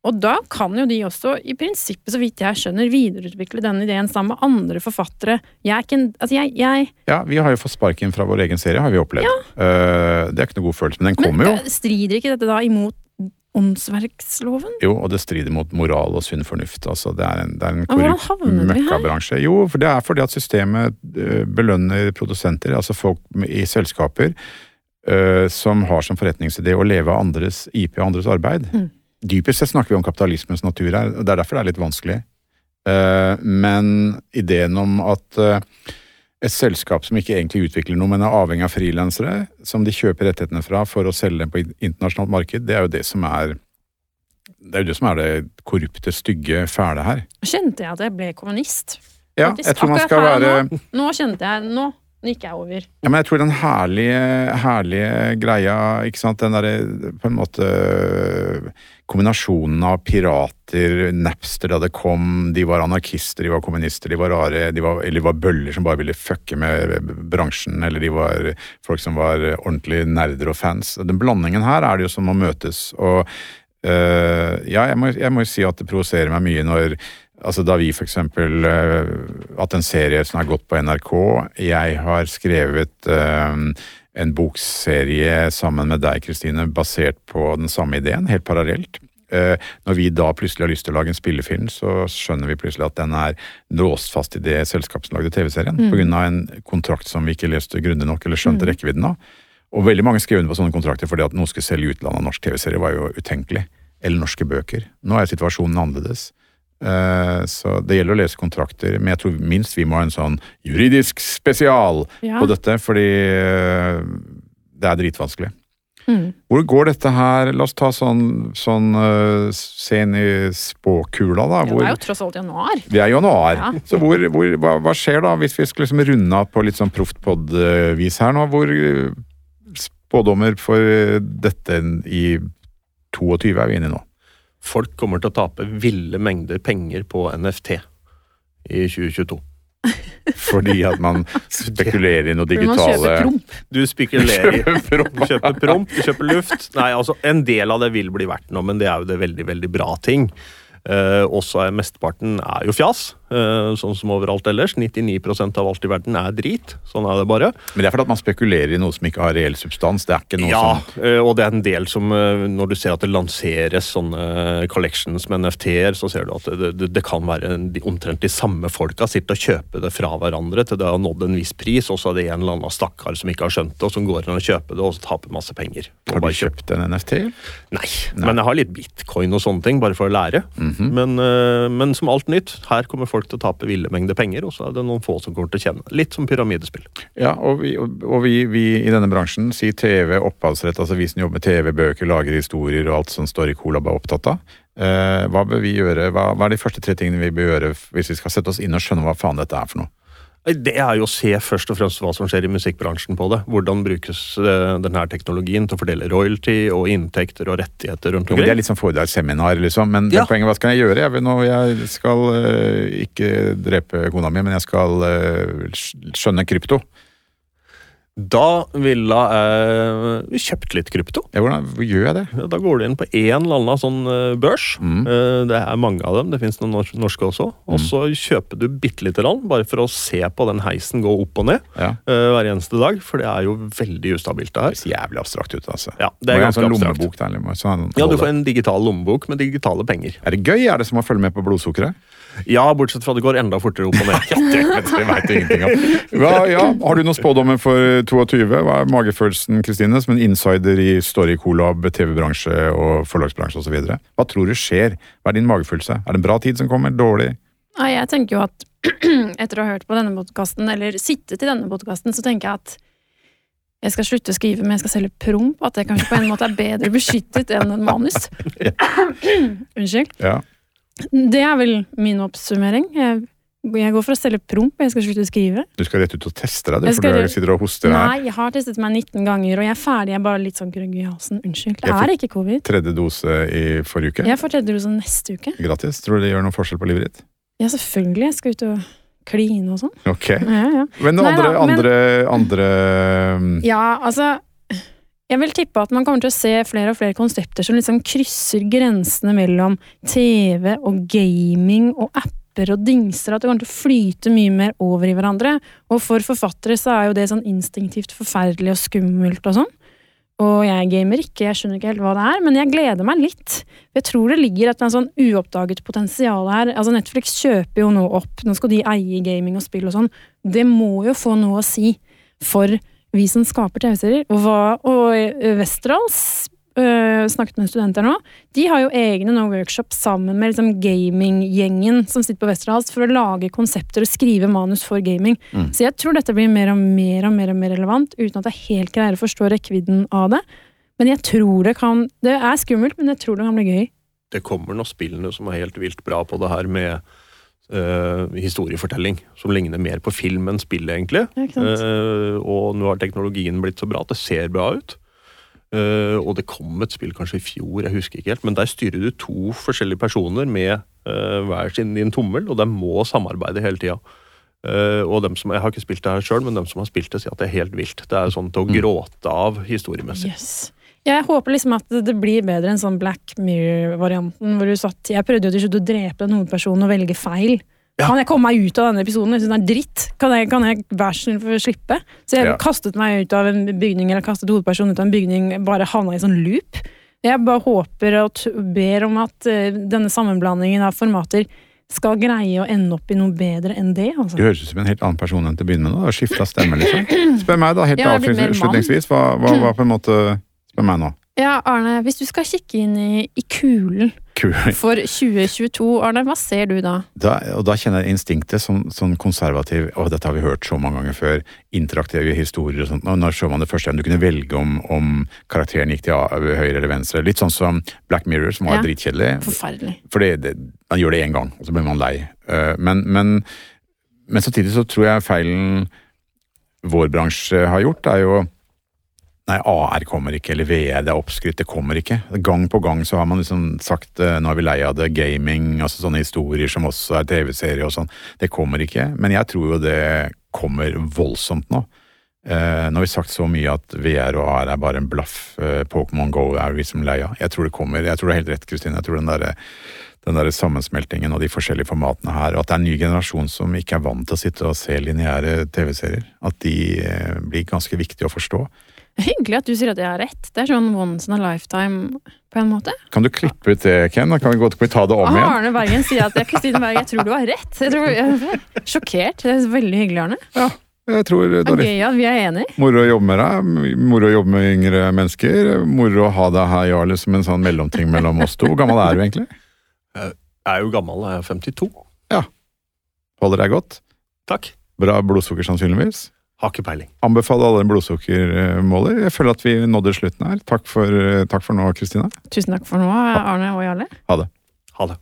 Og da kan jo de også, i prinsippet, så vidt jeg skjønner, videreutvikle den ideen sammen med andre forfattere. Jeg er ikke en Altså, jeg, jeg Ja, vi har jo fått sparken fra vår egen serie, har vi opplevd. Eh, det er ikke noe god følelse, men den kommer jo. Strider ikke dette da imot åndsverksloven? Jo, og det strider mot moral og sunn fornuft. Altså, det er en, det er en korrupt møkkabransje. Jo, for det er fordi at systemet eh, belønner produsenter, altså folk i selskaper, uh, som har som forretningsidé å leve av andres IP og andres arbeid. Mm. Dypest sett snakker vi om kapitalismens natur her, og det er derfor det er litt vanskelig. Uh, men ideen om at eh, et selskap som ikke egentlig utvikler noe, men er avhengig av frilansere, som de kjøper rettighetene fra for å selge dem på internasjonalt marked, det er jo det som er det er jo det som er det korrupte, stygge, fæle her. Kjente jeg at jeg ble kommunist? Ja, Faktisk, jeg tror man skal være nå, Nå kjente jeg Nå gikk jeg over. Ja, men jeg tror den herlige, herlige greia, ikke sant, den derre på en måte Kombinasjonen av pirater, Napster da det kom, de var anarkister, de var kommunister, de var rare, de var, eller de var bøller som bare ville fucke med bransjen, eller de var folk som var ordentlig nerder og fans. Den blandingen her er det jo som må møtes, og øh, ja, jeg må jo si at det provoserer meg mye når Altså Da vi for eksempel eh, At en serie som har gått på NRK Jeg har skrevet eh, en bokserie sammen med deg, Kristine, basert på den samme ideen, helt parallelt. Eh, når vi da plutselig har lyst til å lage en spillefilm, så skjønner vi plutselig at den er låst fast i det selskapet som lagde TV-serien, Mm. av en kontrakt som vi ikke leste grundig nok eller skjønte rekkevidden av. Og veldig mange skrev under på sånne kontrakter fordi at noen skulle selge utlandet av norsk TV-serie, var jo utenkelig. Eller norske bøker. Nå er situasjonen annerledes. Eh, Så det gjelder å lese kontrakter, men jeg tror minst vi må ha en sånn juridisk spesial Ja. på dette, fordi eh, det er dritvanskelig. Mm. Hvor går dette her La oss ta sånn, sånn uh, se inn i spåkula, da. Ja, det er jo tross alt januar. Det er januar. Ja. Så hvor, hvor, hva, hva skjer da, hvis vi skulle liksom runde av på litt sånn proft pod-vis her nå? Hvor spådommer for dette i 22 er vi inne i nå? Folk kommer til å tape ville mengder penger på NFT i 2022. Fordi at man spekulerer i noe digitale. Du spekulerer i Du kjøper promp, du kjøper luft. Nei, altså, En del av det vil bli verdt noe, men det er jo det veldig, veldig bra ting. Uh, også er mesteparten er jo fjas, sånn som overalt ellers. 99% av alt i verden er drit. Sånn er det bare. Men det er fordi at man spekulerer i noe som ikke har reell substans. Det er ikke noe Ja, som eh, og det er en del som eh, Når du ser at det lanseres sånne collections med NFT-er, så ser du at det, det, det kan være de, omtrent de samme folka sitter og kjøper det fra hverandre til det har nådd en viss pris, og så er det en eller annen stakkar som ikke har skjønt det, og som går inn og kjøper det og så taper masse penger. Har du kjøpt en NFT? Nei, men jeg har litt bitcoin og sånne ting, bare for å lære. men, eh, men som alt nytt, her kommer folk til å tape ville mengder penger, og så er det noen få som kommer til å tjene. Litt som pyramidespill. Ja, og vi, og vi, vi i denne bransjen, si TV, opphavsrett, altså vi som jobber med TV, bøker, lager historier og alt som står i Colab er opptatt av. Eh, hva bør vi gjøre? Hva, hva er de første tre tingene vi bør gjøre hvis vi skal sette oss inn og skjønne hva faen dette er for noe? Det er jo å se først og fremst hva som skjer i musikkbransjen på det. Hvordan brukes eh, denne teknologien til å fordele royalty og inntekter og rettigheter rundt omkring. det er litt sånn foredragsseminar, liksom. Men Ja. det poenget, hva skal jeg gjøre? Jeg, vil nå, jeg skal eh, ikke drepe kona mi, men jeg skal eh, skjønne krypto. Da ville jeg kjøpt litt krypto. Ja, hvordan gjør jeg det? Da går du inn på en eller annen sånn eh, børs. Mm. Eh, Det er mange av dem, det finnes noen norske også. Og så kjøper du bitte lite grann, bare for å se på den heisen gå opp og ned Ja. eh, hver eneste dag. For det er jo veldig ustabilt, det her. Det ser jævlig abstrakt ut, altså. Ja, det er ganske sånn abstrakt. lommebok der, liksom. sånn, Ja, du får en digital lommebok med digitale penger. Er det gøy? Er det som å følge med på blodsukkeret? Ja, bortsett fra det går enda fortere opp og ned. Det vet jeg vet jeg ingenting om. Ja, ja, har du noen spådommer for 22? Hva er magefølelsen, Kristine, som en insider i Story Colab, TV-bransje og forlagsbransje osv.? Hva tror du skjer? Hva er din magefølelse? Er det en bra tid som kommer? Dårlig? Nei, jeg tenker jo at etter å ha hørt på denne podkasten, eller sittet i denne podkasten, så tenker jeg at jeg skal slutte å skrive, men jeg skal selge promp. At det kanskje på en måte er bedre beskyttet enn en manus. Unnskyld. Ja. Det er vel min oppsummering. Jeg, jeg går for å selge promp, jeg skal slutte å skrive. Du skal rett ut og teste deg, du, Jeg for du sitter og hoster her. Nei, jeg har testet meg 19 ganger, og jeg er ferdig. Jeg er bare litt sånn grøgg i halsen. Unnskyld. Det er ikke covid. Tredje dose i forrige uke. Jeg får tredje dose neste uke. Gratis. Tror du det gjør noen forskjell på livet ditt? Ja, selvfølgelig. Jeg skal ut og kline og sånn. Ok. Ja, ja. Men Nei andre, da, men- andre, andre Ja, altså Jeg vil tippe at man kommer til å se flere og flere konsepter som liksom krysser grensene mellom TV og gaming og apper og dingser, at det kommer til å flyte mye mer over i hverandre. Og for forfattere så er jo det sånn instinktivt forferdelig og skummelt og sånn. Og jeg gamer ikke, jeg skjønner ikke helt hva det er, men jeg gleder meg litt. Jeg tror det ligger et sånn uoppdaget potensial her. Altså Netflix kjøper jo nå opp, nå skal de eie gaming og spill og sånn. Det må jo få noe å si for vi som skaper TV-serier. Og, og eh, Westerdals øh, snakket med studenter nå. De har jo egne no workshops sammen med liksom gaminggjengen som sitter på Westerdals for å lage konsepter og skrive manus for gaming. Mm. Så jeg tror dette blir mer og mer og mer og mer relevant, uten at jeg helt greier å forstå rekkevidden av det. Men jeg tror det kan Det er skummelt, men jeg tror det kan bli gøy. Det kommer noen spillene som er helt vilt bra på det her med eh, historiefortelling. Som ligner mer på film enn spill, egentlig. Eh, og nå har teknologien blitt så bra at det ser bra ut. Uh, og det kom et spill kanskje i fjor, jeg husker ikke helt, men der styrer du to forskjellige personer med hver sin din tommel, og de må samarbeide hele tida. Eh, og dem som, Jeg har ikke spilt det her sjøl, men dem som har spilt det, sier at det er helt vilt. Det er sånn til å Mm. gråte av historiemessig. Yes. Jeg håper liksom at det blir bedre enn sånn Black Mirror-varianten, hvor du satt Jeg prøvde jo til slutt å drepe den hovedpersonen og velge feil. Ja. Kan jeg komme meg ut av denne episoden? Jeg synes den er dritt. Kan jeg, kan jeg vær så snill slippe? Så jeg Ja. kastet meg ut av en bygning, eller kastet hovedpersonen ut av en bygning, bare havna i en sånn loop. Jeg bare håper og ber om at uh, denne sammenblandingen av formater skal greie å ende opp i noe bedre enn det. Altså. Du høres ut som en helt annen person enn til å begynne med. skifta stemme, liksom. Spør meg, da, helt avslutningsvis. Hva, hva, hva på en måte Spør meg nå. Ja, Arne, hvis du skal kikke inn i, i kulen Kul. for 2022, Arne, hva ser du da? Da, og da kjenner jeg instinktet som sånn konservativ og dette har vi hørt så mange ganger før. Interaktive historier og sånt. Og når så man det første gang du kunne velge om, om karakteren gikk til høyre eller venstre. Litt sånn som Black Mirror, som var Ja. dritkjedelig. Forferdelig. For man gjør det én gang, og så blir man lei. Eh, Men, men, men samtidig så tror jeg feilen vår bransje har gjort, er jo Nei, AR kommer ikke, eller VR, det er oppskrytt, det kommer ikke. Gang på gang så har man liksom sagt eh, nå er vi lei av det, gaming, altså sånne historier som også er TV-serier og sånn. Det kommer ikke, men jeg tror jo det kommer voldsomt nå. Eh, nå har vi sagt så mye at VR og AR er bare en blaff. Eh, Pokémon Go er vi som lei av. Jeg tror det kommer. Jeg tror du har helt rett, Kristin. Jeg tror den derre der sammensmeltingen og de forskjellige formatene her, og at det er en ny generasjon som ikke er vant til å sitte og se lineære TV-serier. At de eh, blir ganske viktige å forstå. Hyggelig at du sier at jeg har rett. Det er sånn once in a lifetime, på en måte. Kan du klippe ut det, Ken? Da kan vi, gå, kan vi ta det om igjen? Arne Bergen sier at Kristine Berg, jeg tror du har rett. Jeg, tror, jeg er sjokkert. Det er veldig hyggelig, Arne. Jeg tror Det er gøy at vi er enige. Moro å jobbe med deg, moro å jobbe med yngre mennesker. Moro å ha deg her, Jarle, som en sånn mellomting mellom oss to. Hvor gammel er du egentlig? Jeg er jo gammel, jeg er 52. Ja. Holder deg godt? Takk. Bra blodsukker sannsynligvis? Har ikke peiling. Anbefaler alle en blodsukkermåler. Jeg føler at vi nådde slutten her. Takk for, takk for nå, Kristina. Tusen takk for nå, Arne og Jarle. Ha det.